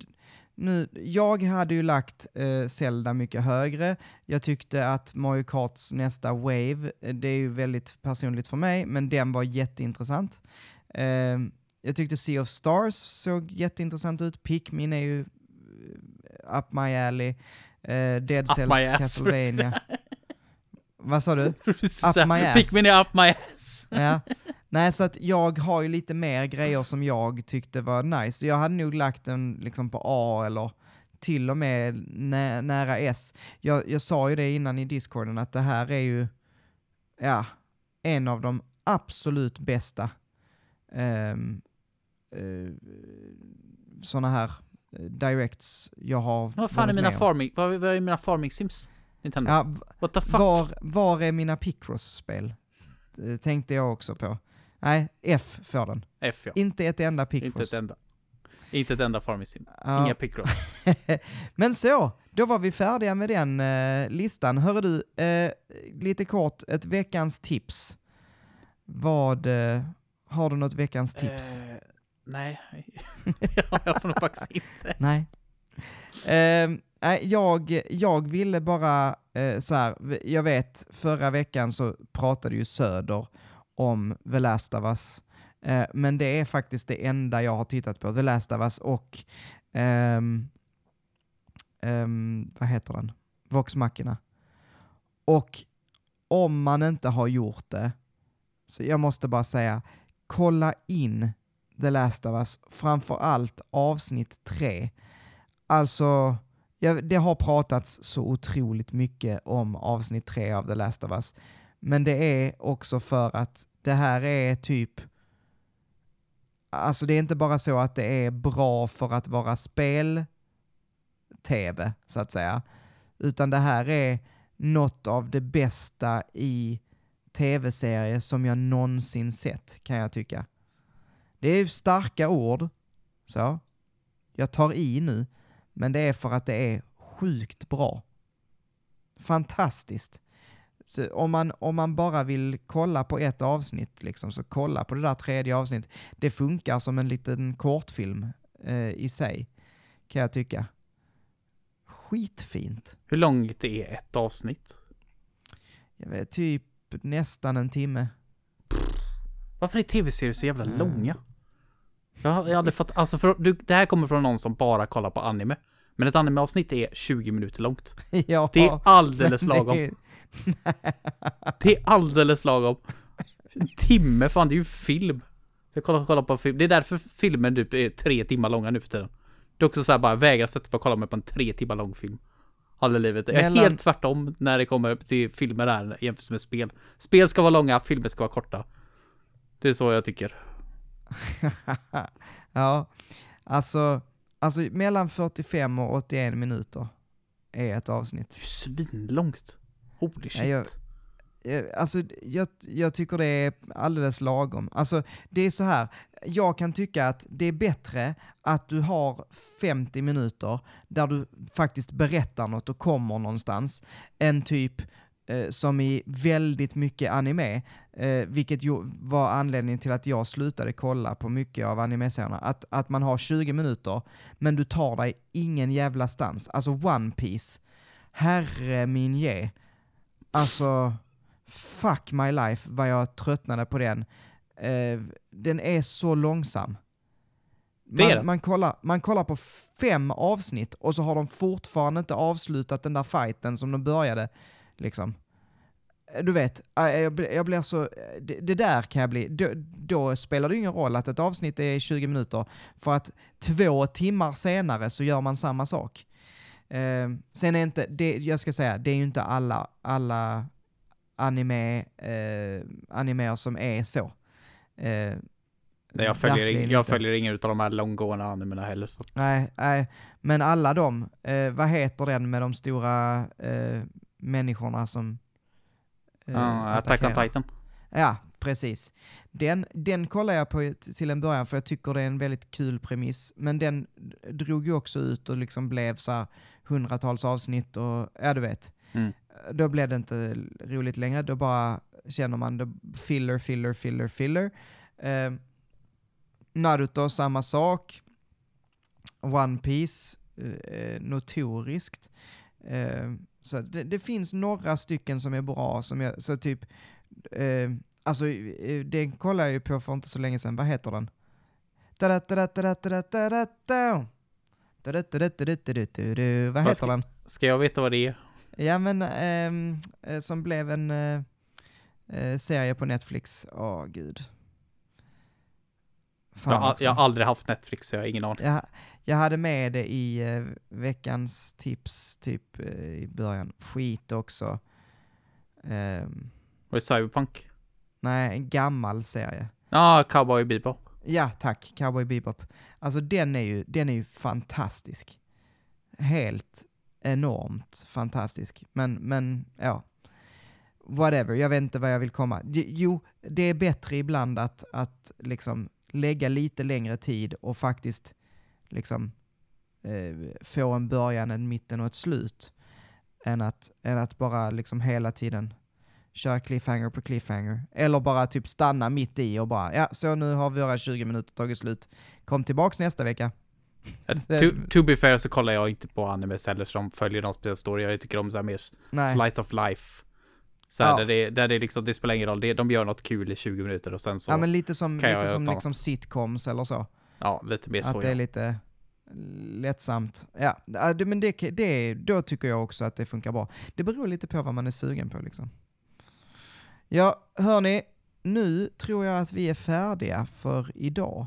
nu, jag hade ju lagt eh, Zelda mycket högre. Jag tyckte att Mario Karts nästa Wave, eh, det är ju väldigt personligt för mig, men den var jätteintressant. Eh, jag tyckte Sea of Stars såg jätteintressant ut. Pikmin är ju eh, up my alley. Eh, Dead Up Cells Castlevania. Vad sa du? Up my ass. Pikmin är up my ass. Ja. Nej, så att jag har ju lite mer grejer som jag tyckte var nice. Jag hade nog lagt den liksom på A eller till och med nä nära S. Jag, jag sa ju det innan i discorden att det här är ju, ja, en av de absolut bästa um, sådana här eh, directs jag har Vad fan är mina farming, vad, vad är mina farming sims? Nintendo? Ja, What the fuck? var, var är mina Picross-spel? Eh, Tänkte jag också på. Nej, F får den. F ja. Inte ett enda Inte Picross. ett enda. Inte ett enda farming sim. Ja. Inga Picross. Men så, då var vi färdiga med den eh, listan. Hörru du, eh, lite kort, ett veckans tips. Vad, eh, har du något veckans tips? Eh, nej. ja, jag får nog faktiskt inte. Nej. Eh, nej, jag, jag ville bara eh, så här, jag vet förra veckan så pratade ju Söder om The Last of Us, eh, men det är faktiskt det enda jag har tittat på, The Last of Us och ehm, ehm, vad heter den? Vox Machina. Och om man inte har gjort det, så jag måste bara säga, kolla in The Last of Us, framför allt avsnitt 3. Alltså, ja, det har pratats så otroligt mycket om avsnitt 3 av The Last of Us, men det är också för att det här är typ Alltså det är inte bara så att det är bra för att vara spel-tv, så att säga, utan det här är något av det bästa i tv-serie som jag någonsin sett, kan jag tycka. Det är starka ord, så. Jag tar i nu, men det är för att det är sjukt bra. Fantastiskt. Så om, man, om man bara vill kolla på ett avsnitt, liksom, så kolla på det där tredje avsnittet. Det funkar som en liten kortfilm eh, i sig, kan jag tycka. Skitfint. Hur långt är ett avsnitt? Jag vet, typ nästan en timme. Varför är tv-serier så jävla Mm. långa? Jag har jag aldrig fått, alltså för, du, det här kommer från någon som bara kollar på anime. Men ett anime-avsnitt är 20 minuter långt. ja, Det är alldeles lagom. det Det är alldeles lagom. En timme, fan det är ju film. Jag kollar, kollar på film. Det är därför filmen typ är tre timmar långa nu för tiden. Det är också så här bara vägra sätta mig och kolla mig på en tre timmar lång film. I livet. Jag är Mellan- helt tvärtom när det kommer till filmer där jämfört med spel. Spel ska vara långa, filmer ska vara korta. Det är så jag tycker. ja, alltså, alltså mellan 45 och 81 minuter är ett avsnitt. Det är ju svinlångt. Holy shit. Ja, jag- eh, alltså jag, jag tycker det är alldeles lagom. Alltså det är så här, jag kan tycka att det är bättre att du har 50 minuter där du faktiskt berättar något och kommer någonstans, än typ eh, som i väldigt mycket anime, eh, vilket var anledningen till att jag slutade kolla på mycket av animeserierna, att, att man har 20 minuter, men du tar dig ingen jävla stans. Alltså One Piece herre min ge. Alltså, fuck my life vad jag tröttnade på den. Eh, den är så långsam. Man, man, kollar, man kollar på fem avsnitt och så har de fortfarande inte avslutat den där fighten som de började. Liksom. Eh, Du vet, eh, jag, jag blir så... Det, det där kan jag bli... Då, då spelar det ingen roll att ett avsnitt är 20 minuter, för att två timmar senare så gör man samma sak. Eh, sen är inte, det, jag ska säga, det är ju inte alla, alla anime, eh, animer som är så. Eh, Nej, jag följer, ing, jag följer ingen av de här långgående animerna heller. Så. Nej, nej, men alla de, eh, vad heter den med de stora eh, människorna som eh, Ja, Attack on? Titan. Ja, precis. Den, den kollar jag på till en början för jag tycker det är en väldigt kul premiss, men den drog ju också ut och liksom blev så här hundratals avsnitt och ja, du vet. Mm. Då blev det inte roligt längre, då bara känner man det filler, filler, filler, filler. Eh, Naruto, samma sak. One Piece, eh, notoriskt. Eh, så det, det finns några stycken som är bra, som jag, så typ, eh, alltså eh, den kollade jag ju på för inte så länge sedan, vad heter den? Du, du, du, vad heter den? Ska jag veta vad det är? Ja, men ehm, eh, som blev en eh, eh serie på Netflix. Åh, oh, gud. Jag, jag, har aldrig haft Netflix, så jag har ingen aning. Jag, jag hade med det i eh, veckans tips, typ eh, i början. Skit också. Ehm. Var det Cyberpunk? Nej, en gammal serie. Ja, ah, Cowboy Bebop. Ja, tack. Cowboy Bebop. Alltså den är ju, den är ju fantastisk. Helt enormt fantastisk. Men, men ja. Whatever, jag vet inte vad jag vill komma. Jo, det är bättre ibland att, att liksom lägga lite längre tid och faktiskt liksom eh, få en början, en mitten och ett slut. Än att, än att bara liksom hela tiden köra cliffhanger på cliffhanger. Eller bara typ stanna mitt i och bara, ja, så nu har våra 20 minuter tagit slut. Kom tillbaks nästa vecka. To, to be fair så kollar jag inte på animes heller som följer någon speciell story. Jag tycker om så här mer Nej. slice of life. Så här, Ja. där, det, där det liksom, det spelar ingen roll. Det, de gör något kul i 20 minuter och sen så, Ja ja, men lite som, lite som liksom sitcoms eller så. lite mer så. att det är Ja. lite lättsamt. Ja, ja, men det, det, då tycker jag också att det funkar bra. Det beror lite på vad man är sugen på liksom. Ja, hörni, nu tror jag att vi är färdiga för idag.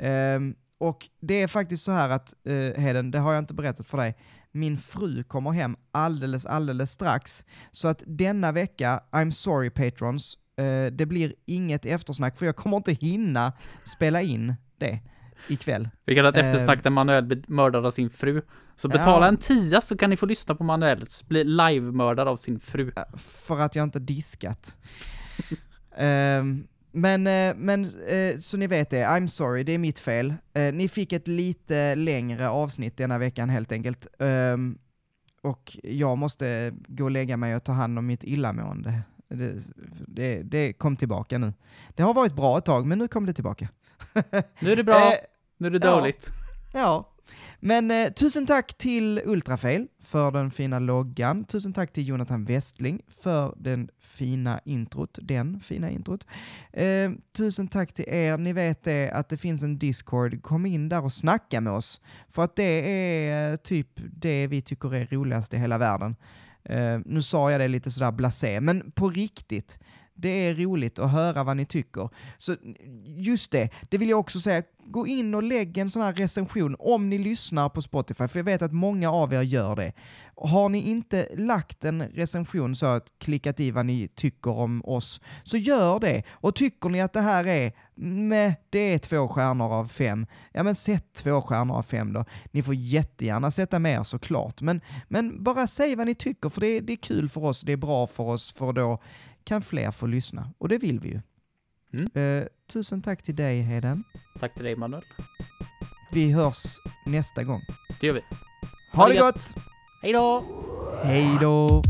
Um, och det är faktiskt så här att, uh, Heden, det har jag inte berättat för dig, min fru kommer hem alldeles, alldeles strax. Så att denna vecka, I'm sorry patrons, uh, det blir inget eftersnack för jag kommer inte hinna spela in det ikväll. Vi ha ett Eh. eftersnack där Manuel mördad av sin fru. Så betala Ja. en tia så kan ni få lyssna på Manuels bli live-mördad av sin fru. För att jag inte diskat. Ehm, men, eh, men eh, så ni vet det, I'm sorry, det är mitt fel. Eh, ni fick ett lite längre avsnitt denna veckan helt enkelt. Ehm, och jag måste gå och lägga mig och ta hand om mitt illamående. Det, det, det kom tillbaka nu. Det har varit bra ett tag, men nu kom det tillbaka. Nu är det bra, Eh, nu är det ja. dåligt. Ja, men eh, tusen tack till Ultrafail för den fina loggan. Tusen tack till Jonathan Westling för den fina introt. Den fina introt. Eh, tusen tack till er. Ni vet det att det finns en Discord. Kom in där och snacka med oss. För att det är eh, typ det vi tycker är roligast i hela världen. Eh, nu sa jag det lite sådär blasé, men på riktigt. Det är roligt att höra vad ni tycker. Så just det, det vill jag också säga. Gå in och lägg en sån här recension om ni lyssnar på Spotify, för jag vet att många av er gör det. Har ni inte lagt en recension så att klickat i vad ni tycker om oss, så gör det. Och tycker ni att det här är, med det är två stjärnor av fem, ja men sätt två stjärnor av fem då. Ni får jättegärna sätta mer såklart, men, men bara säg vad ni tycker, för det det är kul för oss, det är bra för oss, för då kan fler få lyssna. Och det vill vi ju. Mm. Eh, tusen tack till dig Heden. Tack till dig Manuel. Vi hörs nästa gång. Det gör vi. Ha, Ha det det gott! Hej då! Hej då!